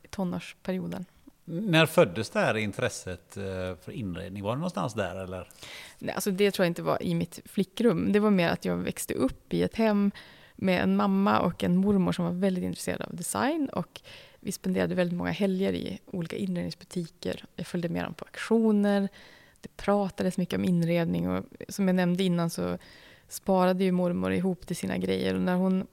i tonårsperioden. När föddes det här intresset eh, för inredning? Var det någonstans där eller? Nej, alltså det tror jag inte var i mitt flickrum. Det var mer att jag växte upp i ett hem med en mamma och en mormor som var väldigt intresserade av design. Och vi spenderade väldigt många helger i olika inredningsbutiker. Jag följde med dem på auktioner. Det pratades mycket om inredning och som jag nämnde innan så sparade ju mormor ihop till sina grejer. Och när hon,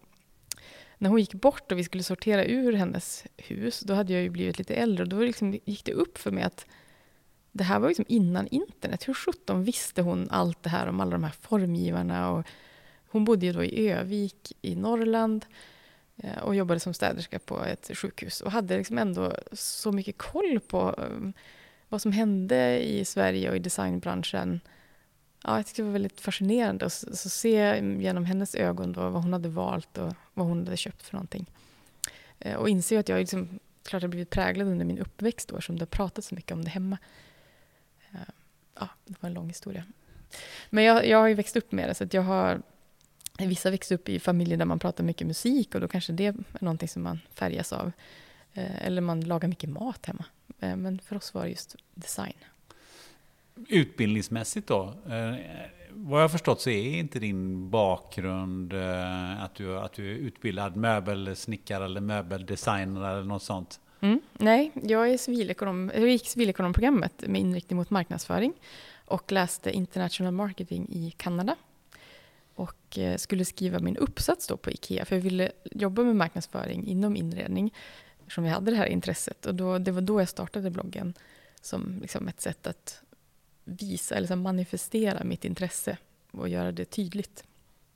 när hon gick bort och vi skulle sortera ur hennes hus, då hade jag ju blivit lite äldre och då liksom gick det upp för mig att det här var liksom innan internet. Hur sjutton visste hon allt det här om alla de här formgivarna och hon bodde ju då i Övik i Norrland eh, och jobbade som städerska på ett sjukhus och hade liksom ändå så mycket koll på ehm, vad som hände i Sverige och i designbranschen. Ja, jag tyckte det var väldigt fascinerande att se genom hennes ögon då vad hon hade valt och vad hon hade köpt för någonting. Eh, och inse att jag liksom, klart har blivit präglad under min uppväxt då, som det har pratats så mycket om det hemma. Eh, ja, det var en lång historia. Men jag, jag har ju växt upp med det, så att jag har Vissa växer upp i familjer där man pratar mycket musik och då kanske det är någonting som man färgas av. Eh, eller man lagar mycket mat hemma. Eh, men för oss var det just design. Utbildningsmässigt då? Eh, vad jag förstått så är inte din bakgrund att du, att du är utbildad möbelsnickare eller möbeldesigner eller något sånt? Mm, nej, jag, är civilekonom, jag gick civilekonomprogrammet med inriktning mot marknadsföring och läste international marketing i Kanada och eh, skulle skriva min uppsats då på IKEA, för jag ville jobba med marknadsföring inom inredning, eftersom jag hade det här intresset. Och då, det var då jag startade bloggen, som liksom ett sätt att visa, eller manifestera mitt intresse och göra det tydligt.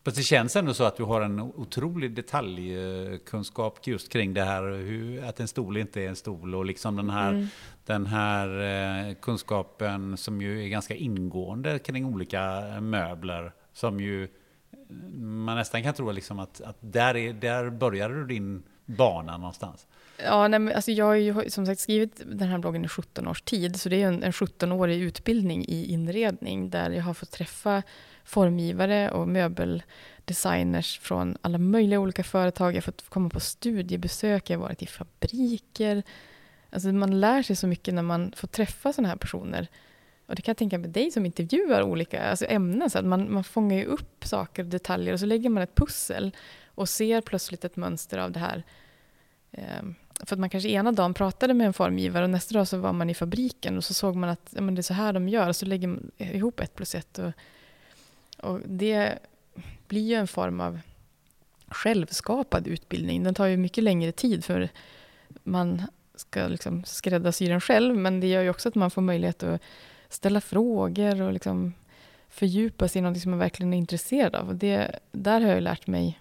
Fast det känns ändå så att du har en otrolig detaljkunskap just kring det här, hur, att en stol inte är en stol och liksom den här, mm. den här eh, kunskapen som ju är ganska ingående kring olika möbler som ju man nästan kan tro liksom att, att där, är, där började du din bana någonstans. Ja, nej, alltså jag har ju som sagt skrivit den här bloggen i 17 års tid, så det är en, en 17-årig utbildning i inredning, där jag har fått träffa formgivare och möbeldesigners från alla möjliga olika företag. Jag har fått komma på studiebesök, jag har varit i fabriker. Alltså man lär sig så mycket när man får träffa sådana här personer och det kan jag tänka med dig som intervjuar olika alltså ämnen, så att man, man fångar ju upp saker och detaljer och så lägger man ett pussel och ser plötsligt ett mönster av det här. Um, för att man kanske ena dagen pratade med en formgivare och nästa dag så var man i fabriken och så såg man att ja, men det är så här de gör och så lägger man ihop ett plus ett. Och, och det blir ju en form av självskapad utbildning. Den tar ju mycket längre tid för man ska liksom skräddarsy den själv men det gör ju också att man får möjlighet att ställa frågor och liksom fördjupa sig i något som man verkligen är intresserad av. Och det, där har jag lärt mig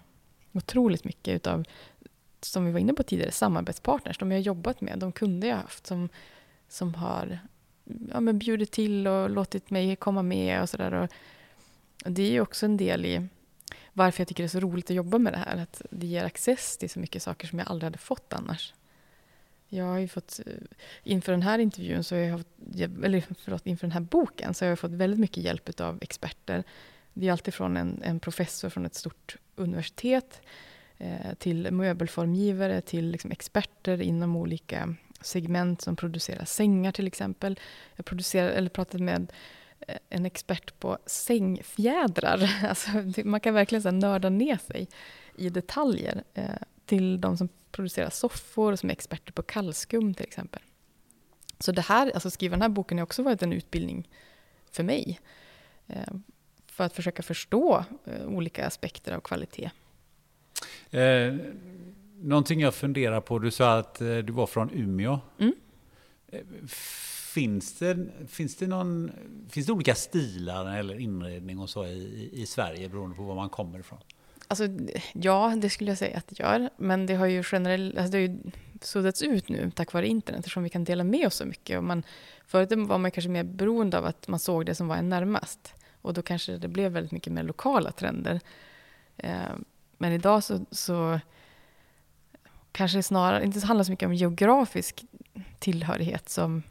otroligt mycket utav, som vi var inne på tidigare, samarbetspartners. De jag har jobbat med, de kunder jag har haft som, som har ja, men bjudit till och låtit mig komma med och sådär. Och det är ju också en del i varför jag tycker det är så roligt att jobba med det här. Att det ger access till så mycket saker som jag aldrig hade fått annars. Jag har ju fått, eh, inför den här intervjun, så har jag eller förlåt, inför den här boken, så har jag fått väldigt mycket hjälp av experter. Det är alltifrån en, en professor från ett stort universitet, eh, till möbelformgivare, till liksom experter inom olika segment som producerar sängar till exempel. Jag producerar, eller pratat med eh, en expert på sängfjädrar. Alltså, man kan verkligen så nörda ner sig i detaljer. Eh, till de som producerar soffor, som är experter på kallskum till exempel. Så det här, alltså skriva den här boken har också varit en utbildning för mig. Eh, för att försöka förstå eh, olika aspekter av kvalitet. Eh, någonting jag funderar på, du sa att eh, du var från Umeå. Mm. Finns det, finns, det någon, finns det olika stilar eller inredning och så i, i Sverige beroende på var man kommer ifrån? Alltså, ja, det skulle jag säga att det gör. Men det har ju generellt, alltså det har ju suddats ut nu tack vare internet eftersom vi kan dela med oss så mycket. Och man, förut var man kanske mer beroende av att man såg det som var en närmast. Och då kanske det blev väldigt mycket mer lokala trender. Eh, men idag så, så kanske det snarare inte handlar så mycket om geografisk tillhörighet som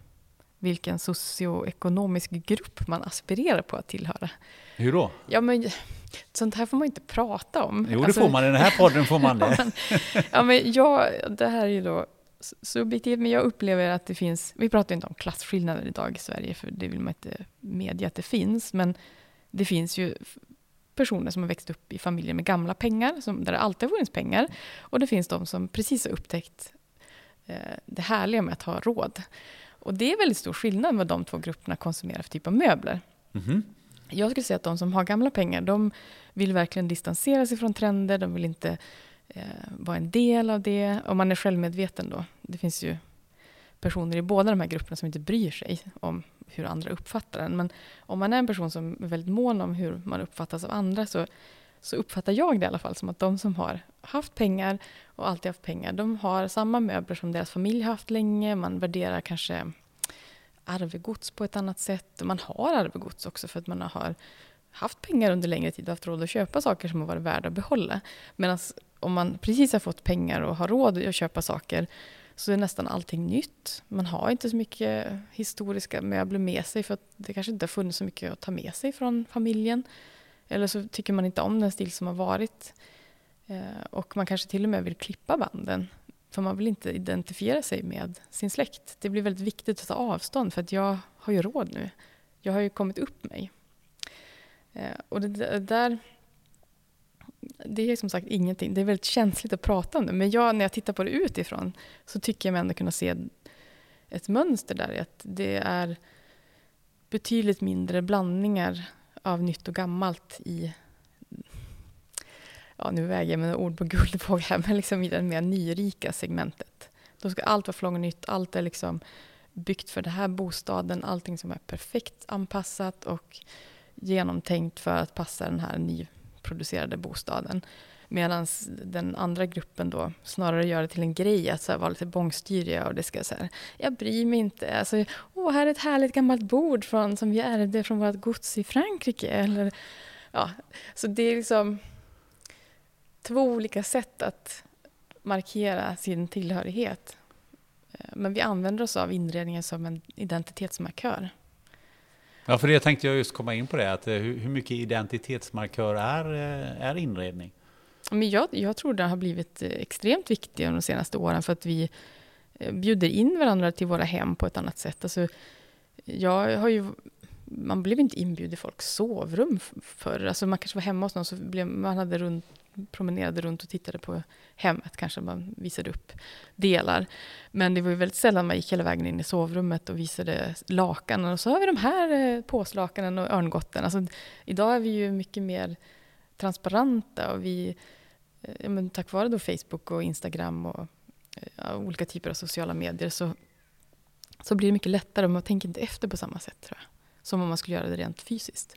vilken socioekonomisk grupp man aspirerar på att tillhöra. Hur då? Ja, men, sånt här får man inte prata om. Jo, det alltså, får man. I den här podden får man det. ja, men jag, det här är ju då subjektivt, men jag upplever att det finns... Vi pratar inte om klasskillnader idag i Sverige, för det vill man inte medge att det finns. Men det finns ju personer som har växt upp i familjer med gamla pengar, som, där det alltid har funnits pengar. Och det finns de som precis har upptäckt eh, det härliga med att ha råd. Och det är väldigt stor skillnad vad de två grupperna konsumerar för typ av möbler. Mm -hmm. Jag skulle säga att de som har gamla pengar, de vill verkligen distansera sig från trender, de vill inte eh, vara en del av det. Om man är självmedveten då. Det finns ju personer i båda de här grupperna som inte bryr sig om hur andra uppfattar en. Men om man är en person som är väldigt mån om hur man uppfattas av andra så, så uppfattar jag det i alla fall som att de som har haft pengar och alltid haft pengar, de har samma möbler som deras familj har haft länge. Man värderar kanske arvegods på ett annat sätt. Man har arvegods också för att man har haft pengar under längre tid och haft råd att köpa saker som har varit värda att behålla. Medan om man precis har fått pengar och har råd att köpa saker så är nästan allting nytt. Man har inte så mycket historiska möbler med sig för att det kanske inte har funnits så mycket att ta med sig från familjen. Eller så tycker man inte om den stil som har varit. Eh, och man kanske till och med vill klippa banden. För man vill inte identifiera sig med sin släkt. Det blir väldigt viktigt att ta avstånd för att jag har ju råd nu. Jag har ju kommit upp mig. Eh, och det där det är som sagt ingenting. Det är väldigt känsligt att prata om det. Men jag, när jag tittar på det utifrån så tycker jag mig ändå kunna se ett mönster där. Att det är betydligt mindre blandningar av nytt och gammalt i ja, nu väger jag mina ord på guldvåg här, men liksom i det mer nyrika segmentet. Då ska allt vara flångnytt, allt är liksom byggt för den här bostaden, allting som är perfekt anpassat och genomtänkt för att passa den här nyproducerade bostaden. Medan den andra gruppen då snarare gör det till en grej att så här, vara lite bångstyriga och det ska så här, jag bryr mig inte. Alltså, åh, här är ett härligt gammalt bord från, som vi ärvde från vårt gods i Frankrike. Eller, ja, så det är liksom två olika sätt att markera sin tillhörighet. Eh, men vi använder oss av inredningen som en identitetsmarkör. Ja, för det tänkte jag just komma in på det, att eh, hur mycket identitetsmarkör är, eh, är inredning? Men jag, jag tror det har blivit extremt viktigt de senaste åren för att vi bjuder in varandra till våra hem på ett annat sätt. Alltså, jag har ju man blev inte inbjuden i folks sovrum förr. Alltså man kanske var hemma hos någon, så blev, man hade runt, promenerade runt och tittade på hemmet, kanske man visade upp delar. Men det var ju väldigt sällan man gick hela vägen in i sovrummet och visade lakanen. Och så har vi de här eh, påslakanen och örngotten. Alltså, idag är vi ju mycket mer transparenta och vi, eh, ja men tack vare då Facebook och Instagram och eh, ja, olika typer av sociala medier så, så blir det mycket lättare och man tänker inte efter på samma sätt tror jag som om man skulle göra det rent fysiskt.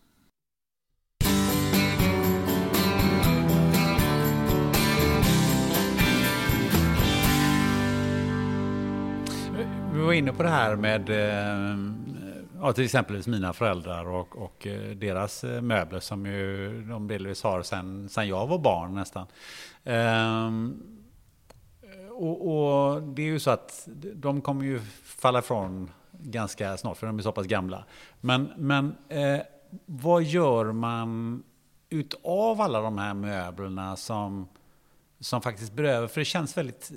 Vi var inne på det här med eh, ja, till exempel mina föräldrar och, och eh, deras eh, möbler som ju de delvis har sedan sen jag var barn nästan. Um, och, och, det är ju så att de kommer ju falla ifrån ganska snart för de är så pass gamla. Men, men eh, vad gör man utav alla de här möblerna som som faktiskt berövar, för det känns väldigt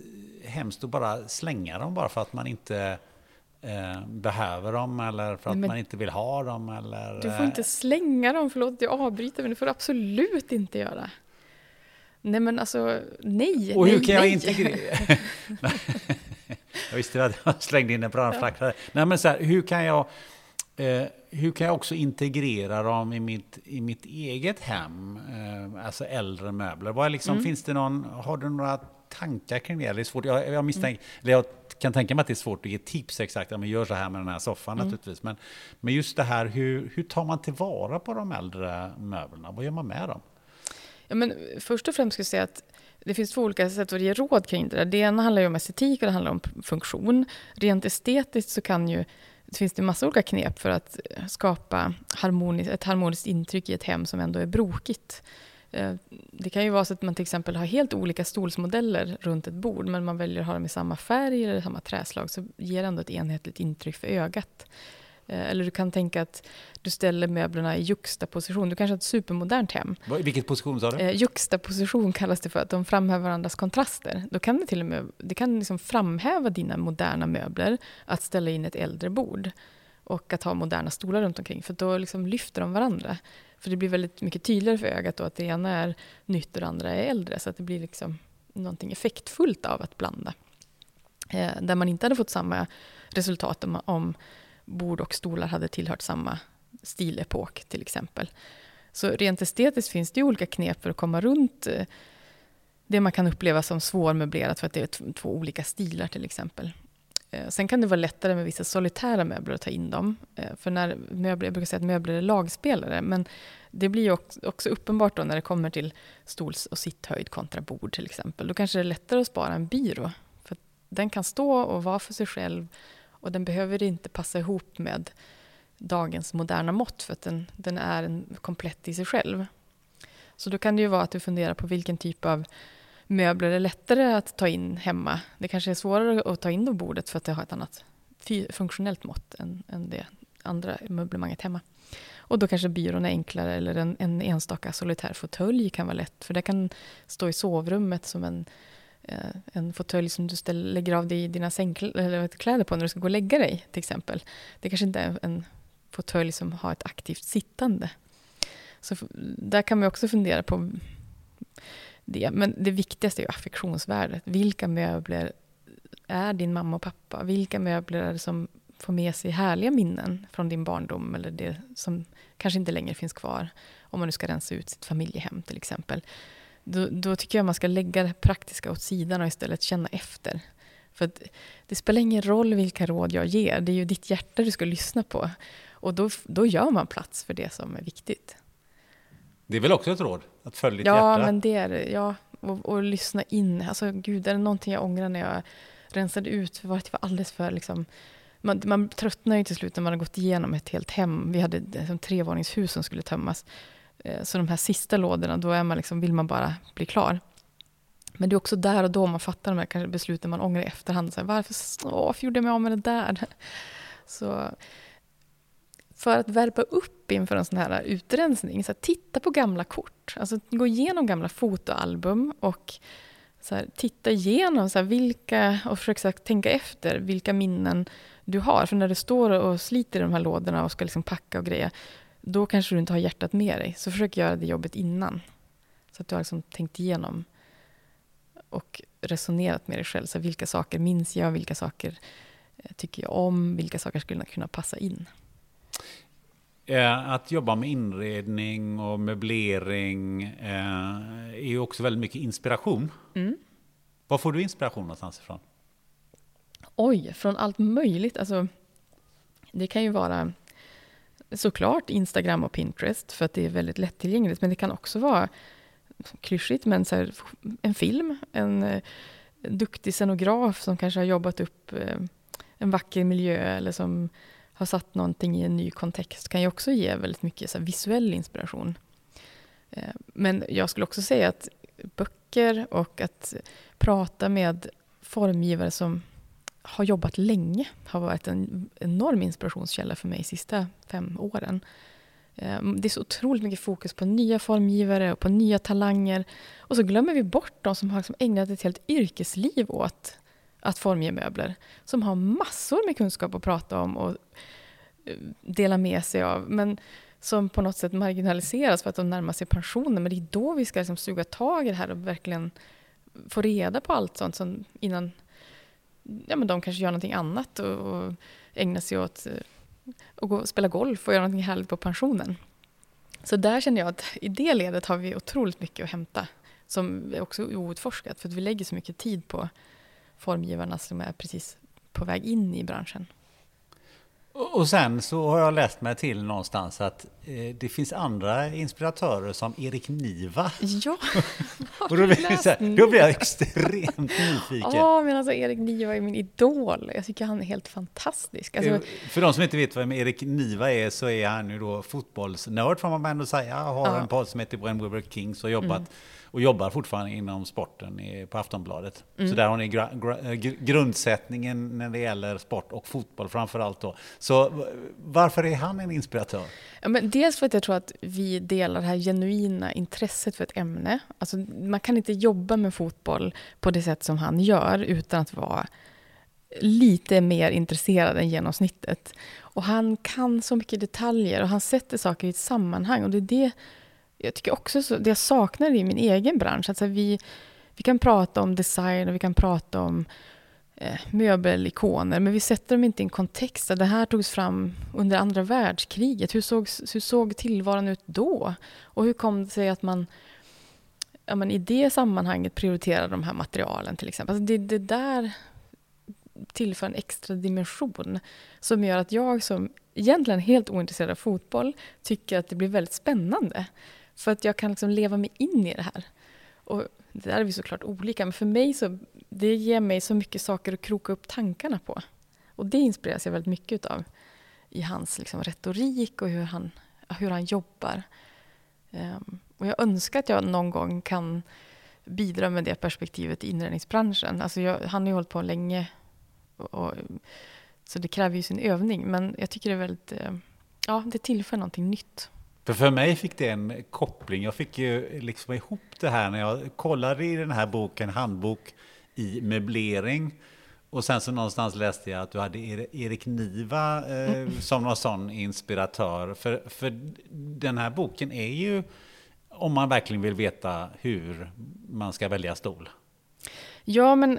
hemskt att bara slänga dem bara för att man inte eh, behöver dem eller för att men, man inte vill ha dem eller... Du får inte eh, slänga dem, förlåt jag avbryter, men det får du absolut inte göra. Nej men alltså, nej, Och hur nej, kan jag nej. integrera... jag visste att jag slängde in en brandflackare. Nej men så här, hur kan jag... Eh, hur kan jag också integrera dem i mitt, i mitt eget hem? Eh, alltså äldre möbler. Vad liksom, Mm. finns det någon, har du några tankar kring det? Eller är svårt? Jag, jag, misstänker, eller jag kan tänka mig att det är svårt att ge tips exakt. Men gör så här med den här soffan Mm. naturligtvis. Men, men just det här, hur, hur tar man tillvara på de äldre möblerna? Vad gör man med dem? Ja, men först och främst ska jag säga att det finns två olika sätt att ge råd kring det där. Det ena handlar ju om estetik och det handlar om funktion. Rent estetiskt så kan ju, så finns det massa olika knep för att eh, skapa harmonis, ett harmoniskt intryck i ett hem som ändå är brokigt. Eh, det kan ju vara så att man till exempel har helt olika stolsmodeller runt ett bord, men man väljer att ha dem i samma färg eller samma träslag, så ger det ändå ett enhetligt intryck för ögat. Eh, Eller du kan tänka att du ställer möblerna i juxtaposition. Du kanske har ett supermodernt hem. Vilket position sa du? Eh, juxtaposition kallas det för, att de framhäver varandras kontraster. Då kan det till och med det kan liksom framhäva dina moderna möbler att ställa in ett äldre bord och att ha moderna stolar runt omkring. För då liksom lyfter de varandra. För det blir väldigt mycket tydligare för ögat då att det ena är nytt och det andra är äldre. Så att det blir liksom någonting effektfullt av att blanda. Eh, där man inte hade fått samma resultat om, om bord och stolar hade tillhört samma stilepok till exempel. Så rent estetiskt finns det ju olika knep för att komma runt eh, det man kan uppleva som svårmöblerat för att det är två olika stilar till exempel. Eh, sen kan det vara lättare med vissa solitära möbler att ta in dem. Eh, för när möbler, jag brukar säga att möbler är lagspelare, men det blir ju också- uppenbart då när det kommer till stols och sitthöjd kontra bord till exempel. Då kanske det är lättare att spara en byrå. För den kan stå och vara för sig själv och den behöver inte passa ihop med dagens moderna mått för att den, den är en komplett i sig själv. Så då kan det ju vara att du funderar på vilken typ av möbler är lättare att ta in hemma. Det kanske är svårare att ta in på bordet för att det har ett annat funktionellt mått än, än det andra möblemanget hemma. Och då kanske byrån är enklare eller en, en enstaka solitär fåtölj kan vara lätt för det kan stå i sovrummet som en, eh, Eh, en fåtölj som du ställer, lägger av dig dina sängkl- eller kläder på när du ska gå och lägga dig till exempel. Det kanske inte är en fåtölj som har ett aktivt sittande. Så f- där kan man också fundera på det. Men det viktigaste är ju affektionsvärdet. Vilka möbler är din mamma och pappa? Vilka möbler är det som får med sig härliga minnen från din barndom eller det som kanske inte längre finns kvar om man nu ska rensa ut sitt familjehem till exempel. Då, då tycker jag man ska lägga det praktiska åt sidan och istället känna efter. För det spelar ingen roll vilka råd jag ger, det är ju ditt hjärta du ska lyssna på. Och då, då gör man plats för det som är viktigt. Det är väl också ett råd? Att följa ditt Ja, hjärta? men det är. Ja, och, och lyssna in. Alltså gud, är det någonting jag ångrar när jag rensade ut? För att det var alldeles för liksom... Man, man tröttnar ju till slut när man har gått igenom ett helt hem. Vi hade ett som trevåningshus som skulle tömmas. Eh, så de här sista lådorna, då är man liksom, vill man bara bli klar. Men det är också där och då man fattar de här kanske besluten man ångrar i efterhand. Så här, varför, åh, varför gjorde jag mig av med det där? Så för att värpa upp inför en sån här utrensning. Så här, titta på gamla kort. Alltså gå igenom gamla fotoalbum och så här, titta igenom så här, vilka, och försök tänka efter vilka minnen du har. För när du står och sliter i de här lådorna och ska liksom packa och greja, då kanske du inte har hjärtat med dig. Så försök göra det jobbet innan. Så att du har liksom tänkt igenom och resonerat med dig själv. Så vilka saker minns jag? Vilka saker eh, tycker jag om? Vilka saker skulle kunna passa in? Eh, att jobba med inredning och möblering eh, är ju också väldigt mycket inspiration. Mm. Var får du inspiration någonstans ifrån? Oj, från allt möjligt. Alltså, det kan ju vara såklart Instagram och Pinterest, för att det är väldigt lättillgängligt. Men det kan också vara klyschigt, men så här, en film. En, eh, duktig scenograf som kanske har jobbat upp eh, en vacker miljö eller som har satt någonting i en ny kontext kan ju också ge väldigt mycket så visuell inspiration. Eh, men jag skulle också säga att böcker och att prata med formgivare som har jobbat länge har varit en enorm inspirationskälla för mig de sista fem åren. Ehm, det är så otroligt mycket fokus på nya formgivare och på nya talanger. Och så glömmer vi bort de som har liksom ägnat ett helt yrkesliv åt att formge möbler. Som har massor med kunskap att prata om och eh, dela med sig av. Men som på något sätt marginaliseras för att de närmar sig pensionen. Men det är då vi ska liksom suga tag i det här och verkligen få reda på allt sånt som innan ja, men de kanske gör någonting annat och, och ägnar sig åt eh, att gå och spela golf och göra någonting härligt på pensionen. Så där känner jag att i det ledet har vi otroligt mycket att hämta som är också outforskat för att vi lägger så mycket tid på formgivarna som är precis på väg in i branschen. Och sen så har jag läst mig till någonstans att eh, det finns andra inspiratörer som Erik Niva. Ja, och då, blir här, då blir jag extremt nyfiken. Ja, men alltså Erik Niva är min idol. Jag tycker han är helt fantastisk. Alltså, För de som inte vet vem Erik Niva är så är han ju då fotbollsnörd får man ändå säga. Har ja. en podd som heter Brentwood Kings och jobbat mm och jobbar fortfarande inom sporten på Aftonbladet. Mm. Så där har ni gra, gra, grundsättningen när det gäller sport och fotboll framför allt. Då. Så varför är han en inspiratör? Ja, men dels för att jag tror att vi delar det här genuina intresset för ett ämne. Alltså, man kan inte jobba med fotboll på det sätt som han gör utan att vara lite mer intresserad än genomsnittet. Och han kan så mycket detaljer och han sätter saker i ett sammanhang. Och det är det jag tycker också så, det jag saknar i min egen bransch, alltså vi, vi kan prata om design och vi kan prata om eh, möbelikoner, men vi sätter dem inte i en kontext. Det här togs fram under andra världskriget. Hur såg, hur såg tillvaron ut då? Och hur kom det sig att man ja, men i det sammanhanget prioriterar de här materialen till exempel? Alltså det, det där tillför en extra dimension som gör att jag som egentligen helt ointresserad av fotboll tycker att det blir väldigt spännande. För att jag kan liksom leva mig in i det här. Och det där är vi såklart olika, men för mig så det ger mig så mycket saker att kroka upp tankarna på. Och det inspireras jag väldigt mycket av i hans liksom, retorik och hur han, hur han jobbar. Um, och jag önskar att jag någon gång kan bidra med det perspektivet i inredningsbranschen. Alltså jag, han har ju hållit på länge, och, och, så det kräver ju sin övning. Men jag tycker det är väldigt, uh, ja, det tillför någonting nytt. För, för mig fick det en koppling. Jag fick ju liksom ihop det här när jag kollade i den här boken, handbok i möblering. Och sen så någonstans läste jag att du hade Erik Niva eh, mm. som någon sån inspiratör. För, för den här boken är ju, om man verkligen vill veta hur man ska välja stol. Ja, men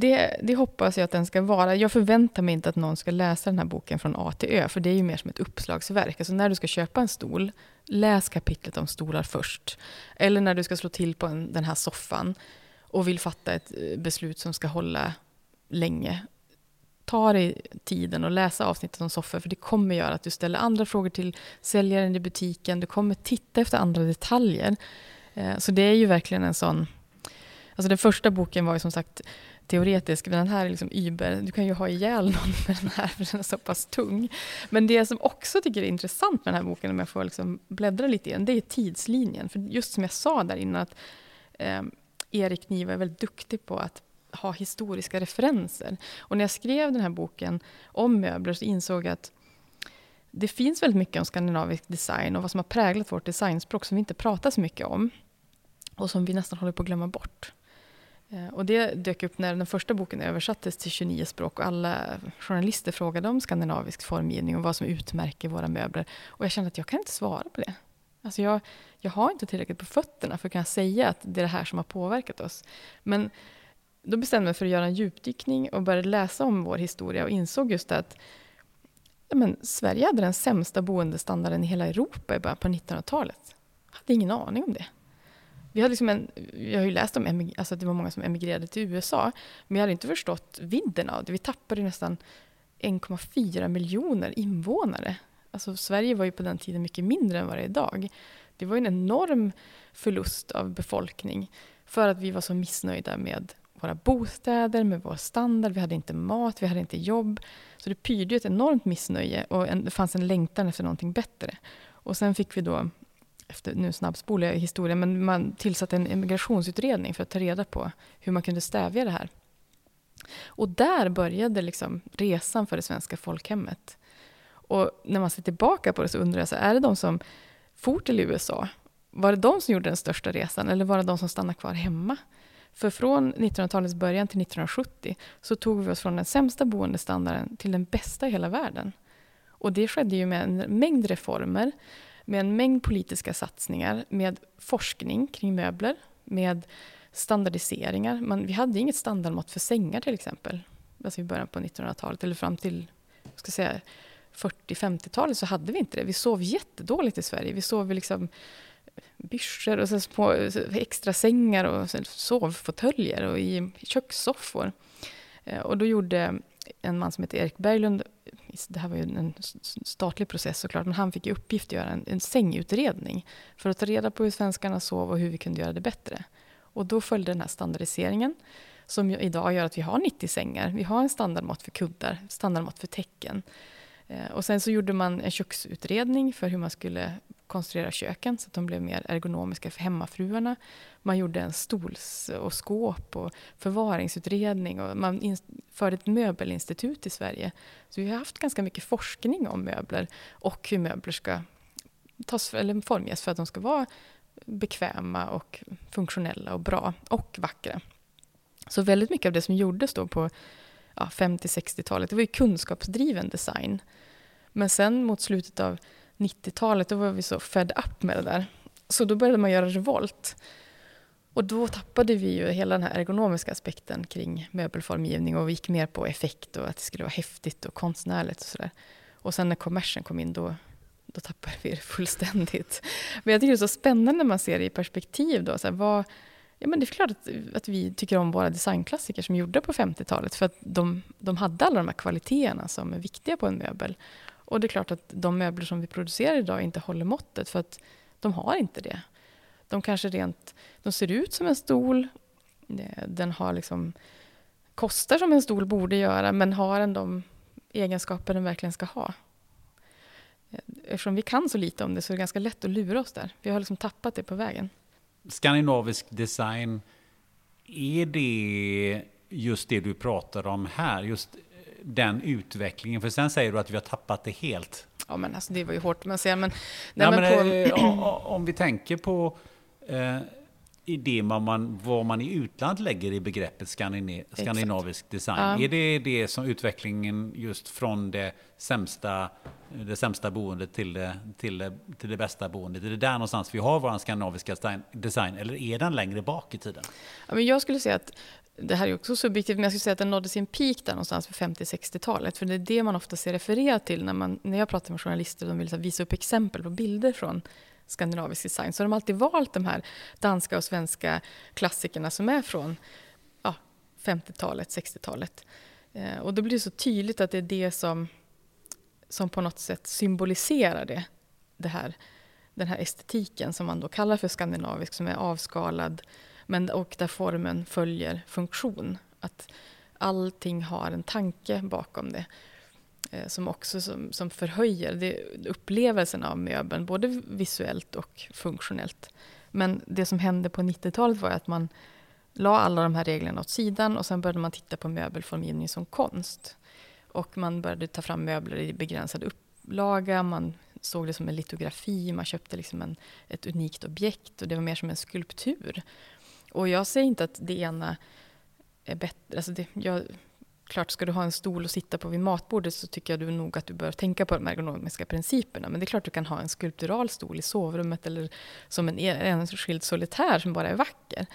det, det, hoppas jag att den ska vara. Jag förväntar mig inte att någon ska läsa den här boken från A till Ö, för det är ju mer som ett uppslagsverk. Alltså när du ska köpa en stol, läs kapitlet om stolar först. Eller när du ska slå till på en, den här soffan och vill fatta ett eh, beslut som ska hålla länge. Ta dig tiden och läsa avsnittet om soffor, för det kommer göra att du ställer andra frågor till säljaren i butiken. Du kommer titta efter andra detaljer. Eh, så det är ju verkligen en sån... Alltså den första boken var ju som sagt teoretisk, men den här är liksom über. Du kan ju ha ihjäl någon med den här, för den är så pass tung. Men det som också tycker är intressant med den här boken, om jag får liksom bläddra lite igen, det är tidslinjen. För just som jag sa där innan, att eh, Erik Niva är väldigt duktig på att ha historiska referenser. Och när jag skrev den här boken om möbler så insåg jag att det finns väldigt mycket om skandinavisk design och vad som har präglat vårt designspråk som vi inte pratar så mycket om och som vi nästan håller på att glömma bort. Eh, och det dök upp när den första boken översattes till 29 språk och alla journalister frågade om skandinavisk formgivning och vad som utmärker våra möbler. Och jag kände att jag kan inte svara på det. Alltså jag, jag har inte tillräckligt på fötterna för att kunna säga att det är det här som har påverkat oss. Men då bestämde jag mig för att göra en djupdykning och började läsa om vår historia och insåg just att ja, men Sverige hade den sämsta boendestandarden i hela Europa i början på 1900-talet. Jag hade ingen aning om det. Vi har liksom en, jag har ju läst om alltså att det var många som emigrerade till USA, men jag hade inte förstått vidden av det. Vi tappade nästan 1,4 miljoner invånare. Alltså Sverige var ju på den tiden mycket mindre än vad det är idag. Det var en enorm förlust av befolkning för att vi var så missnöjda med våra bostäder, med vår standard. Vi hade inte mat, vi hade inte jobb. Så det pyrde ett enormt missnöje och en, det fanns en längtan efter någonting bättre. Och sen fick vi då, efter, nu snabbspolar jag historien, men man tillsatte en emigrationsutredning för att ta reda på hur man kunde stävja det här. Och där började liksom resan för det svenska folkhemmet. Och när man ser tillbaka på det så undrar jag, så är det de som for till USA, var det de som gjorde den största resan eller var det de som stannade kvar hemma? För från 1900-talets början till 1970 så tog vi oss från den sämsta boendestandarden till den bästa i hela världen. Och det skedde ju med en mängd reformer, med en mängd politiska satsningar, med forskning kring möbler, med standardiseringar. Man, vi hade inget standardmått för sängar till exempel, alltså i början på 1900-talet, eller fram till ska säga, 40-50-talet så hade vi inte det. Vi sov jättedåligt i Sverige. Vi sov liksom byscher och så små extra sängar och sovfåtöljer och i kökssoffor. Eh, och då gjorde en man som heter Erik Berglund, det här var ju en statlig process såklart, men han fick i uppgift att göra en, en sängutredning för att ta reda på hur svenskarna sov och hur vi kunde göra det bättre. Och då följde den här standardiseringen som idag gör att vi har 90 sängar. Vi har en standardmått för kuddar, standardmått för täcken. Eh, och sen så gjorde man en köksutredning för hur man skulle konstruera köken så att de blev mer ergonomiska för hemmafruarna. Man gjorde en stols och skåp och förvaringsutredning och man införde ett möbelinstitut i Sverige. Så vi har haft ganska mycket forskning om möbler och hur möbler ska tas, eller formges för att de ska vara bekväma och funktionella och bra och vackra. Så väldigt mycket av det som gjordes då på ja, 50-60-talet, det var ju kunskapsdriven design. Men sen mot slutet av 90-talet, då var vi så fed up med det där. Så då började man göra revolt. Och då tappade vi ju hela den här ergonomiska aspekten kring möbelformgivning och vi gick mer på effekt och att det skulle vara häftigt och konstnärligt och sådär. Och sen när kommersen kom in då, då tappade vi det fullständigt. Men jag tycker det är så spännande när man ser det i perspektiv då. Så här, vad, ja, men det är klart att, att vi tycker om våra designklassiker som gjorda på 50-talet för att de, de hade alla de här kvaliteterna som är viktiga på en möbel. Och det är klart att de möbler som vi producerar idag inte håller måttet för att de har inte det. De kanske rent, de ser ut som en stol, eh, den har liksom, kostar som en stol borde göra men har den de egenskaper den verkligen ska ha. Eh, eftersom vi kan så lite om det så är det ganska lätt att lura oss där. Vi har liksom tappat det på vägen. Skandinavisk design, är det just det du pratar om här? Just den utvecklingen? För sen säger du att vi har tappat det helt. Ja, men alltså, det var ju hårt säger. Men, nej, nej, men, på... äh, om vi tänker på eh, i det man, vad man i utlandet lägger i begreppet skandinavisk Exakt. design. Ja. Är det det som utvecklingen just från det sämsta, det sämsta boendet till det, till, det, till det bästa boendet? Är det där någonstans vi har vår skandinaviska design eller är den längre bak i tiden? Ja, men jag skulle säga att det här är också subjektivt, men jag skulle säga att den nådde sin peak där någonstans på 50-60-talet. För det är det man ofta ser refererat till när, man, när jag pratar med journalister och de vill visa upp exempel på bilder från skandinavisk design. Så de har alltid valt de här danska och svenska klassikerna som är från ja, 50-talet, 60-talet. Eh, och då blir det så tydligt att det är det som, som på något sätt symboliserar det, det här, den här estetiken som man då kallar för skandinavisk, som är avskalad, men, och där formen följer funktion. Att allting har en tanke bakom det eh, som också som, som förhöjer det, upplevelsen av möbeln, både visuellt och funktionellt. Men det som hände på 90-talet var att man la alla de här reglerna åt sidan och sen började man titta på möbelformgivning som konst. Och man började ta fram möbler i begränsad upplaga, man såg det som en litografi, man köpte liksom en, ett unikt objekt och det var mer som en skulptur. Och jag säger inte att det ena är bättre. Alltså det, jag, klart, ska du ha en stol att sitta på vid matbordet så tycker jag du nog att du bör tänka på de ergonomiska principerna. Men det är klart du kan ha en skulptural stol i sovrummet eller som en e- enskild solitär som bara är vacker.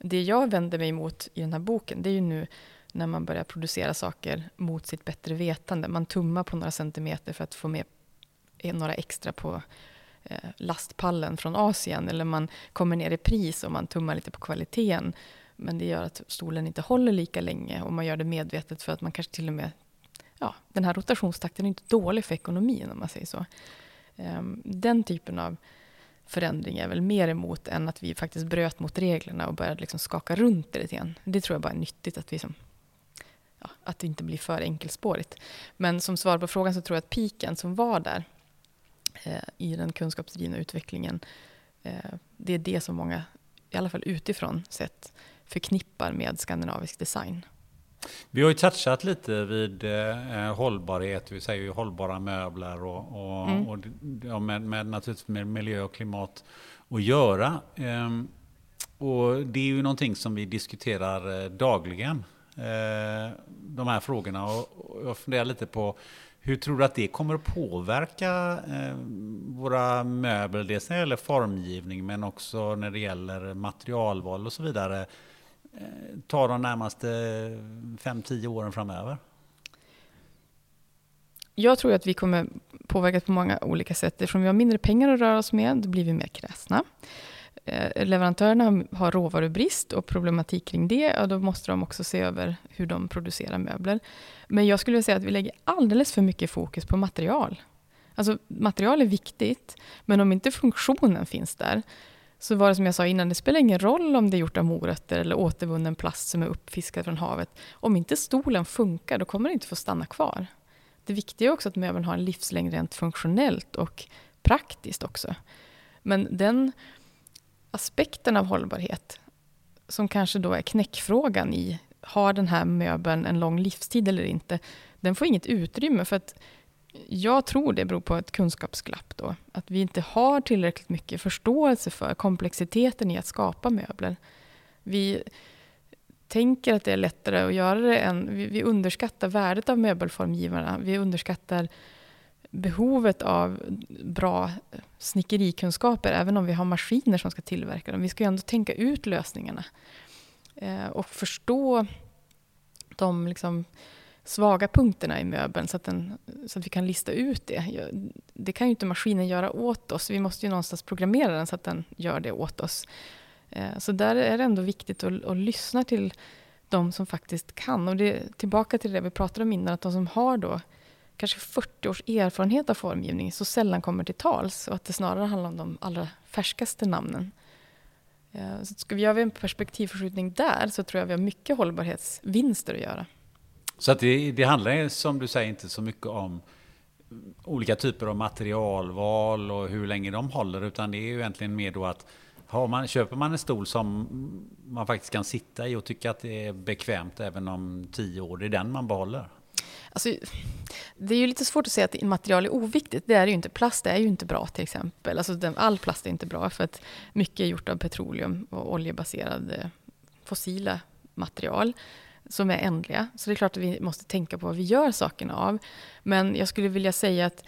Det jag vänder mig emot i den här boken, det är ju nu när man börjar producera saker mot sitt bättre vetande. Man tummar på några centimeter för att få med eh, några extra på eh, lastpallen från Asien. Eller man kommer ner i pris och man tummar lite på kvaliteten. Men det gör att stolen inte håller lika länge och man gör det medvetet för att man kanske till och med... Ja, den här rotationstakten är inte dålig för ekonomin om man säger så. Ehm, den typen av förändring är väl mer emot än att vi faktiskt bröt mot reglerna och började liksom skaka runt det lite grann. Det tror jag bara är nyttigt att vi som, att det inte blir för enkelspårigt. Men som svar på frågan så tror jag att piken som var där eh, i den kunskapsdrivna utvecklingen, eh, det är det som många, i alla fall utifrån sett, förknippar med skandinavisk design. Vi har ju touchat lite vid eh, hållbarhet, vi säger ju hållbara möbler och, och, mm. och ja, med, med, naturligtvis med miljö och klimat att göra. Ehm, och det är ju någonting som vi diskuterar eh, dagligen, eh, Eh, de här frågorna. Och, jag funderar lite på hur tror du att det kommer att påverka eh, våra möbler? Dels när det gäller formgivning men också när det gäller materialval och så vidare. Eh, Ta de närmaste 5-10 åren framöver? Jag tror att vi kommer påverkas på många olika sätt. Eftersom vi har mindre pengar att röra oss med, då blir vi mer kräsna. Eh, leverantörerna har råvarubrist och problematik kring det, ja, då måste de också se över hur de producerar möbler. Men jag skulle säga att vi lägger alldeles för mycket fokus på material. Alltså material är viktigt, men om inte funktionen finns där, så var det som jag sa innan, det spelar ingen roll om det är gjort av morötter eller återvunnen plast som är uppfiskad från havet. Om inte stolen funkar, då kommer den inte få stanna kvar. Det viktiga är också att möbeln har en livslängd rent funktionellt och praktiskt också. Men den aspekten av hållbarhet, som kanske då är knäckfrågan i, har den här möbeln en lång livstid eller inte? Den får inget utrymme för att jag tror det beror på ett kunskapsglapp då. Att vi inte har tillräckligt mycket förståelse för komplexiteten i att skapa möbler. Vi tänker att det är lättare att göra det än... Vi, vi underskattar värdet av möbelformgivarna. Vi underskattar behovet av bra snickerikunskaper, även om vi har maskiner som ska tillverka dem. Vi ska ju ändå tänka ut lösningarna eh, och förstå de liksom, svaga punkterna i möbeln så att, den, så att vi kan lista ut det. Det kan ju inte maskinen göra åt oss. Vi måste ju någonstans programmera den så att den gör det åt oss. Eh, så där är det ändå viktigt att, att lyssna till de som faktiskt kan. Och det, tillbaka till det vi pratade om innan, att de som har då kanske 40 års erfarenhet av formgivning så sällan kommer till tals och att det snarare handlar om de allra färskaste namnen. Eh, så ska vi göra en perspektivförskjutning där så tror jag vi har mycket hållbarhetsvinster att göra. Så att det, det handlar som du säger inte så mycket om olika typer av materialval och hur länge de håller utan det är ju egentligen mer då att har man, köper man en stol som man faktiskt kan sitta i och tycka att det är bekvämt även om tio år, det är den man behåller. Alltså, det är ju lite svårt att säga att material är oviktigt. Det är det ju inte. Plast är ju inte bra till exempel. Alltså, all plast är inte bra för att mycket är gjort av petroleum och oljebaserade eh, fossila material som är ändliga. Så det är klart att vi måste tänka på vad vi gör sakerna av. Men jag skulle vilja säga att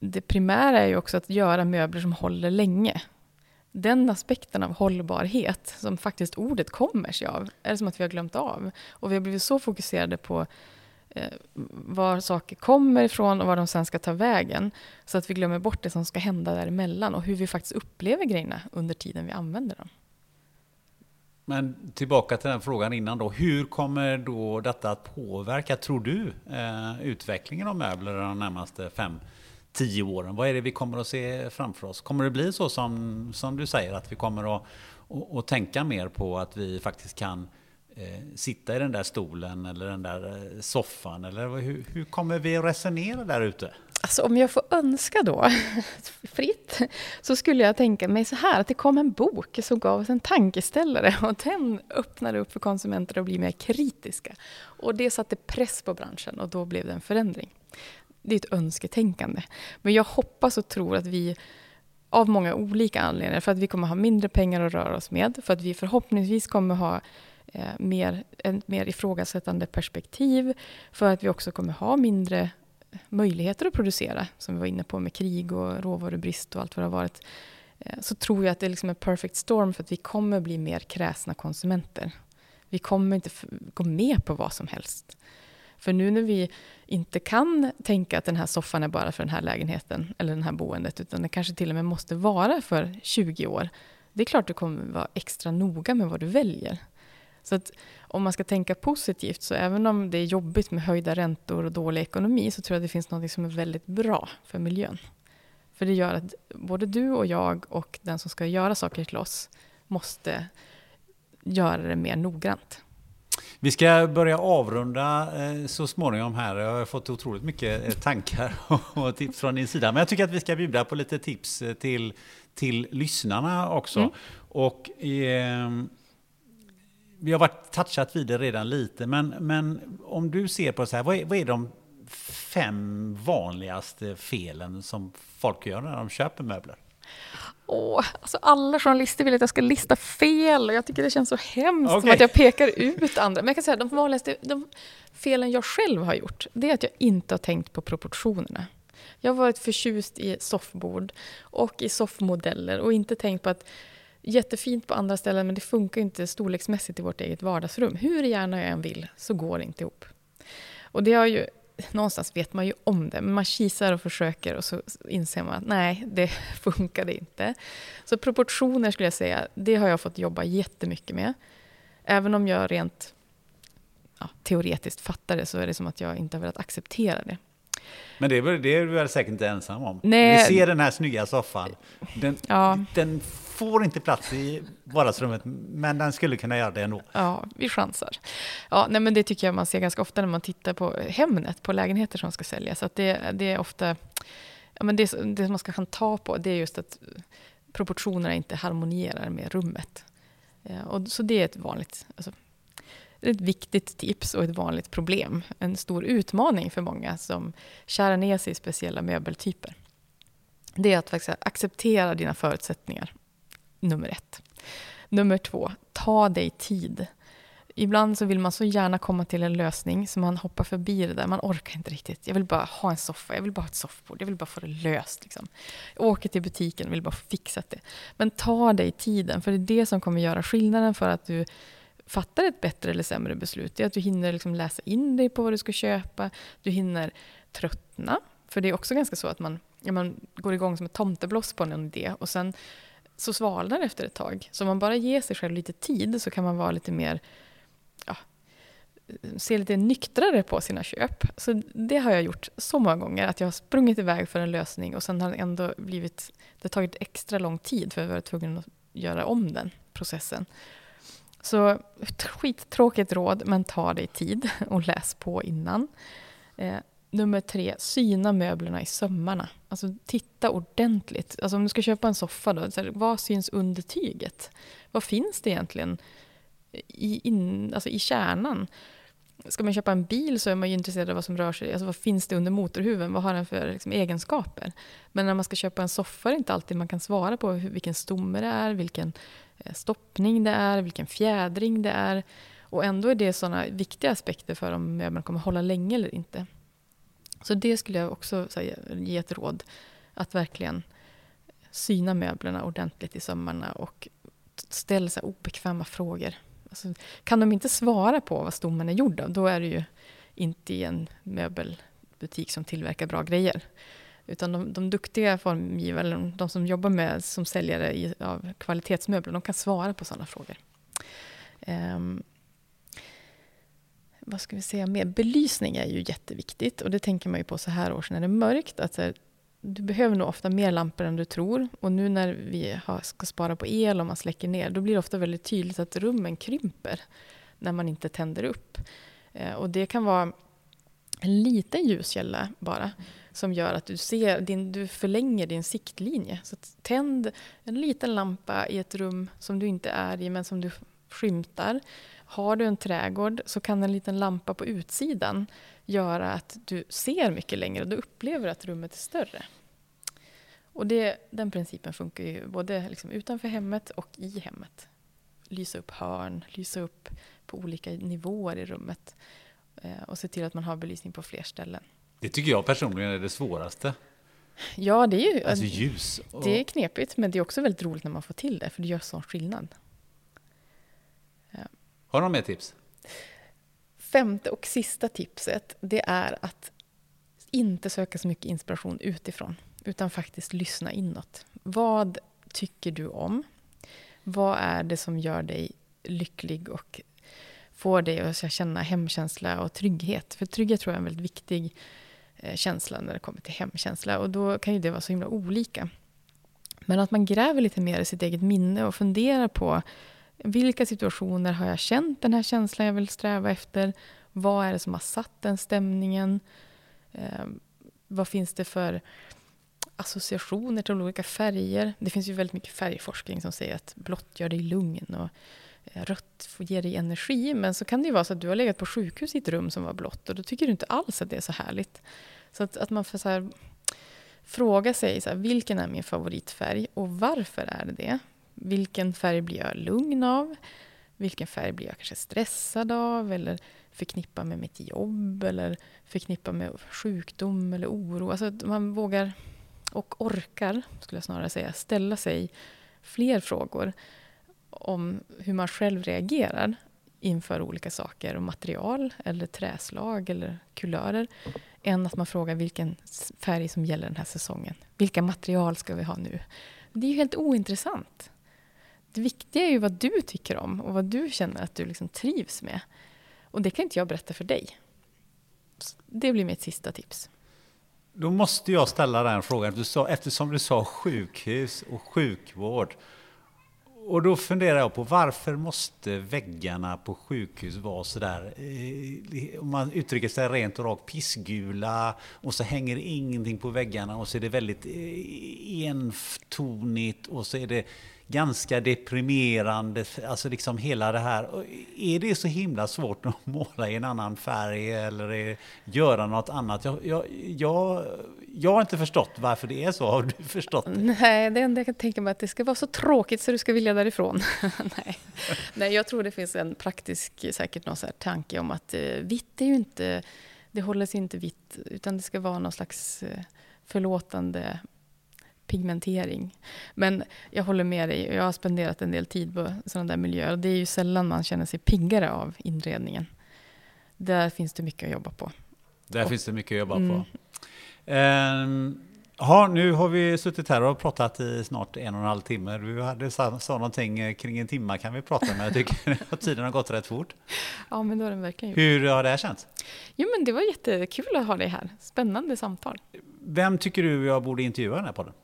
det primära är ju också att göra möbler som håller länge. Den aspekten av hållbarhet, som faktiskt ordet kommer sig av, är det som att vi har glömt av. Och vi har blivit så fokuserade på Eh, var saker kommer ifrån och var de sen ska ta vägen. Så att vi glömmer bort det som ska hända däremellan och hur vi faktiskt upplever grejerna under tiden vi använder dem. Men tillbaka till den frågan innan då. Hur kommer då detta att påverka, tror du, eh, utvecklingen av möbler de närmaste fem, tio åren? Vad är det vi kommer att se framför oss? Kommer det bli så som, som du säger, att vi kommer att, att, att tänka mer på att vi faktiskt kan eh, Eh, sitta i den där stolen eller den där eh, soffan? Eller hur, hur kommer vi att resonera där ute? Alltså om jag får önska då, fritt, så skulle jag tänka mig så här, att det kom en bok som gav oss en tankeställare och den öppnade upp för konsumenter att bli mer kritiska. Och det satte press på branschen och då blev det en förändring. det är ett önsketänkande. Men jag hoppas och tror att vi av många olika anledningar, för att vi kommer ha mindre pengar att röra oss med, för att vi förhoppningsvis kommer ha eh, mer, ett mer ifrågasättande perspektiv, för att vi också kommer ha mindre möjligheter att producera, som vi var inne på med krig och råvarubrist och allt vad det har varit, eh, så tror jag att det liksom är liksom en perfect storm för att vi kommer bli mer kräsna konsumenter. Vi kommer inte gå med på vad som helst. För nu när vi inte kan tänka att den här soffan är bara för den här lägenheten eller det här boendet, utan det kanske till och med måste vara för 20 år. Det är klart du kommer vara extra noga med vad du väljer. Så att om man ska tänka positivt, så även om det är jobbigt med höjda räntor och dålig ekonomi, så tror jag att det finns något som är väldigt bra för miljön. För det gör att både du och jag och den som ska göra saker till oss måste göra det mer noggrant. Vi ska börja avrunda eh, så småningom här. Jag har fått otroligt mycket eh, tankar och tips från din sida. Men jag tycker att vi ska bjuda på lite tips eh, till, till lyssnarna också. Mm. Och eh, vi har varit touchat vid det redan lite, men, men om du ser på så här, vad är, vad är de fem vanligaste felen som folk gör när de köper möbler? Åh, alltså alla journalister vill att jag ska lista fel och jag tycker det känns så hemskt okay. att jag pekar ut andra. Men jag kan säga de vanligaste de felen jag själv har gjort, det är att jag inte har tänkt på proportionerna. Jag har varit förtjust i soffbord och i soffmodeller och inte tänkt på att jättefint på andra ställen men det funkar inte storleksmässigt i vårt eget vardagsrum. Hur gärna jag än vill så går det inte ihop. Och det har ju någonstans vet man ju om det, men man kisar och försöker och så inser man att nej, det funkade inte. Så proportioner skulle jag säga, det har jag fått jobba jättemycket med. Även om jag rent ja, teoretiskt fattar det så är det som att jag inte har velat acceptera det. Men det är, det är du väl säkert inte ensam om? Nej. Vi ser den här snygga soffan. Den, ja. den får inte plats i vardagsrummet, men den skulle kunna göra det ändå. Ja, vi chansar. Ja, nej, men det tycker jag man ser ganska ofta när man tittar på Hemnet, på lägenheter som ska säljas. Att det, det är ofta, ja, men det, det man ska ta på, det är just att proportionerna inte harmonierar med rummet. Ja, och, så det är ett vanligt, alltså, ett viktigt tips och ett vanligt problem. En stor utmaning för många som kärar ner sig i speciella möbeltyper. Det är att faktiskt acceptera dina förutsättningar nummer ett. Nummer två, ta dig tid. Ibland så vill man så gärna komma till en lösning så man hoppar förbi det där. Man orkar inte riktigt. Jag vill bara ha en soffa, jag vill bara ha ett soffbord, jag vill bara få det löst. Liksom. Jag åker till butiken och vill bara få fixat det. Men ta dig tiden, för det är det som kommer göra skillnaden för att du fattar ett bättre eller sämre beslut. Det är att du hinner liksom läsa in dig på vad du ska köpa. Du hinner tröttna. För det är också ganska så att man, ja, man går igång som ett tomtebloss på en idé och sen så svalnar det efter ett tag. Så om man bara ger sig själv lite tid så kan man vara lite mer ja, se lite nyktrare på sina köp. Så det har jag gjort så många gånger, att jag har sprungit iväg för en lösning och sen har det ändå blivit, det har tagit extra lång tid för att jag var tvungen att göra om den processen. Så skittråkigt råd, men ta dig tid och läs på innan. Eh, Nummer tre, syna möblerna i sömmarna. Alltså titta ordentligt. Alltså om du ska köpa en soffa, då, så här, vad syns under tyget? Vad finns det egentligen i, in, alltså i kärnan? Ska man köpa en bil så är man ju intresserad av vad som rör sig. Alltså vad finns det under motorhuven? Vad har den för liksom, egenskaper? Men när man ska köpa en soffa är det inte alltid man kan svara på vilken stomme det är, vilken eh, stoppning det är, vilken fjädring det är. Och ändå är det sådana viktiga aspekter för om möbeln kommer hålla länge eller inte. Så det skulle jag också här, ge ett råd. Att verkligen syna möblerna ordentligt i sömmarna och ställa här, obekväma frågor. Alltså, kan de inte svara på vad stommen är gjord av, då är det ju inte i en möbelbutik som tillverkar bra grejer. Utan de, de duktiga formgivare, de som jobbar med som säljare i, av kvalitetsmöbler, de kan svara på sådana frågor. Um, vad ska vi säga mer? Belysning är ju jätteviktigt och det tänker man ju på så här års när det är mörkt. Att här, du behöver nog ofta mer lampor än du tror. Och nu när vi har, ska spara på el och man släcker ner, då blir det ofta väldigt tydligt att rummen krymper när man inte tänder upp. Eh, och det kan vara en liten ljuskälla bara som gör att du, ser din, du förlänger din siktlinje. Så tänd en liten lampa i ett rum som du inte är i men som du skymtar. Har du en trädgård så kan en liten lampa på utsidan göra att du ser mycket längre och du upplever att rummet är större. Och det, den principen funkar ju både liksom utanför hemmet och i hemmet. Lysa upp hörn, lysa upp på olika nivåer i rummet eh, och se till att man har belysning på fler ställen. Det tycker jag personligen är det svåraste. Ja, det är ju Alltså ljus. Och... det är knepigt, men det är också väldigt roligt när man får till det, för det gör sån skillnad. Har du några mer tips? Femte och sista tipset, det är att inte söka så mycket inspiration utifrån, utan faktiskt lyssna inåt. Vad tycker du om? Vad är det som gör dig lycklig och får dig att känna hemkänsla och trygghet? För trygghet tror jag är en väldigt viktig eh, känsla när det kommer till hemkänsla. Och då kan ju det vara så himla olika. Men att man gräver lite mer i sitt eget minne och funderar på vilka situationer har jag känt den här känslan jag vill sträva efter? Vad är det som har satt den stämningen? Eh, vad finns det för associationer till olika färger? Det finns ju väldigt mycket färgforskning som säger att blått gör dig lugn och eh, rött ger dig energi. Men så kan det ju vara så att du har legat på sjukhus i ett rum som var blått och då tycker du inte alls att det är så härligt. Så att, att man får så här, fråga sig så här, vilken är min favoritfärg och varför är det det? Vilken färg blir jag lugn av? Vilken färg blir jag kanske stressad av eller förknippad med mitt jobb eller förknippad med sjukdom eller oro? Alltså att man vågar och orkar, skulle jag snarare säga, ställa sig fler frågor om hur man själv reagerar inför olika saker och material eller träslag eller kulörer än att man frågar vilken färg som gäller den här säsongen. Vilka material ska vi ha nu? Det är ju helt ointressant. Det viktiga är ju vad du tycker om och vad du känner att du liksom trivs med. Och det kan inte jag berätta för dig. Det blir mitt sista tips. Då måste jag ställa den frågan, du sa, eftersom du sa sjukhus och sjukvård. Och då funderar jag på varför måste väggarna på sjukhus vara sådär, eh, om man uttrycker sig rent och rakt, pissgula och så hänger ingenting på väggarna och så är det väldigt eh, entonigt och så är det ganska deprimerande, alltså liksom hela det här. Är det så himla svårt att måla i en annan färg eller göra något annat? Jag, jag, jag, jag har inte förstått varför det är så. Har du förstått det? Nej, det enda jag kan tänka mig är att det ska vara så tråkigt så du ska vilja därifrån. Nej. Nej, jag tror det finns en praktisk, säkert någon så här tanke om att eh, vitt är ju inte, det håller sig inte vitt, utan det ska vara någon slags eh, förlåtande pigmentering. Men jag håller med dig, jag har spenderat en del tid på sådana där miljöer. Det är ju sällan man känner sig piggare av inredningen. Där finns det mycket att jobba på. Där och, finns det mycket att jobba mm. på. Um, Ja, nu har vi suttit här och pratat i snart en och en halv timme. Du hade sa, sa någonting eh, kring en timme kan vi prata med. Jag tycker att tiden har gått rätt fort. Ja, men det har den verkligen gjort. Hur har det här känts? Jo, men det var jättekul att ha dig här. Spännande samtal. Vem tycker du jag borde intervjua i den här podden?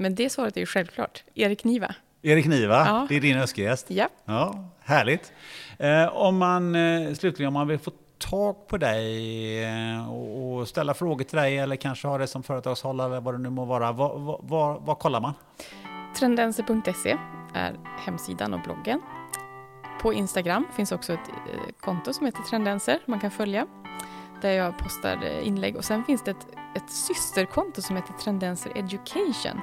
Men det svaret är ju självklart. Erik Niva. Erik Niva, ja. det är din önskegäst. Ja. ja härligt. Eh, om man, eh, slutligen, om man vill få tag på dig eh, och, ställa frågor till dig eller kanske ha det som företagshållare eller vad det nu må vara, vad kollar man? Trendenser.se är hemsidan och bloggen. På Instagram finns också ett konto som heter Trendenser man kan följa där jag postar eh, inlägg och sen finns det ett ett systerkonto som heter Trendenser Education.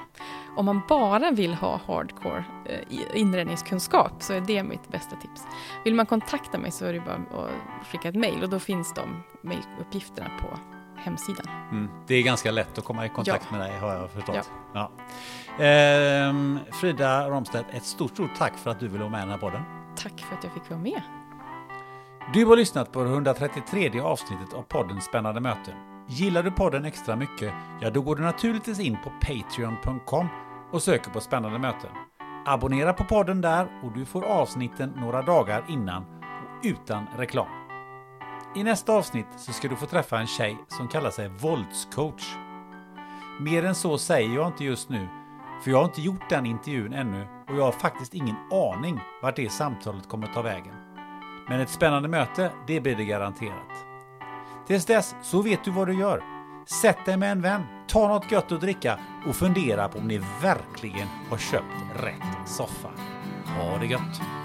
Om man bara vill ha hardcore eh, inredningskunskap så är det mitt bästa tips. Vill man kontakta mig så är det bara att skicka ett mejl och då finns de mejluppgifterna på hemsidan. Mm. Det är ganska lätt att komma i kontakt ja. med dig har jag förstått. Ja. Ja. Ehm, Frida Romstedt, ett stort, stort tack för att du ville vara med i den här podden. Tack för att jag fick vara med. Du har lyssnat på det 133 avsnittet av podden Spännande möten. Gillar du podden extra mycket? Ja, då går du naturligtvis in på Patreon.com och söker på Spännande möten. Abonnera på podden där och du får avsnitten några dagar innan och utan reklam. I nästa avsnitt så ska du få träffa en tjej som kallar sig våldscoach. Mer än så säger jag inte just nu, för jag har inte gjort den intervjun ännu och jag har faktiskt ingen aning vart det samtalet kommer ta vägen. Men ett spännande möte, det blir det garanterat. Tills dess så vet du vad du gör. Sätt dig med en vän, ta något gött att dricka och fundera på om ni verkligen har köpt rätt soffa. Ha det gött!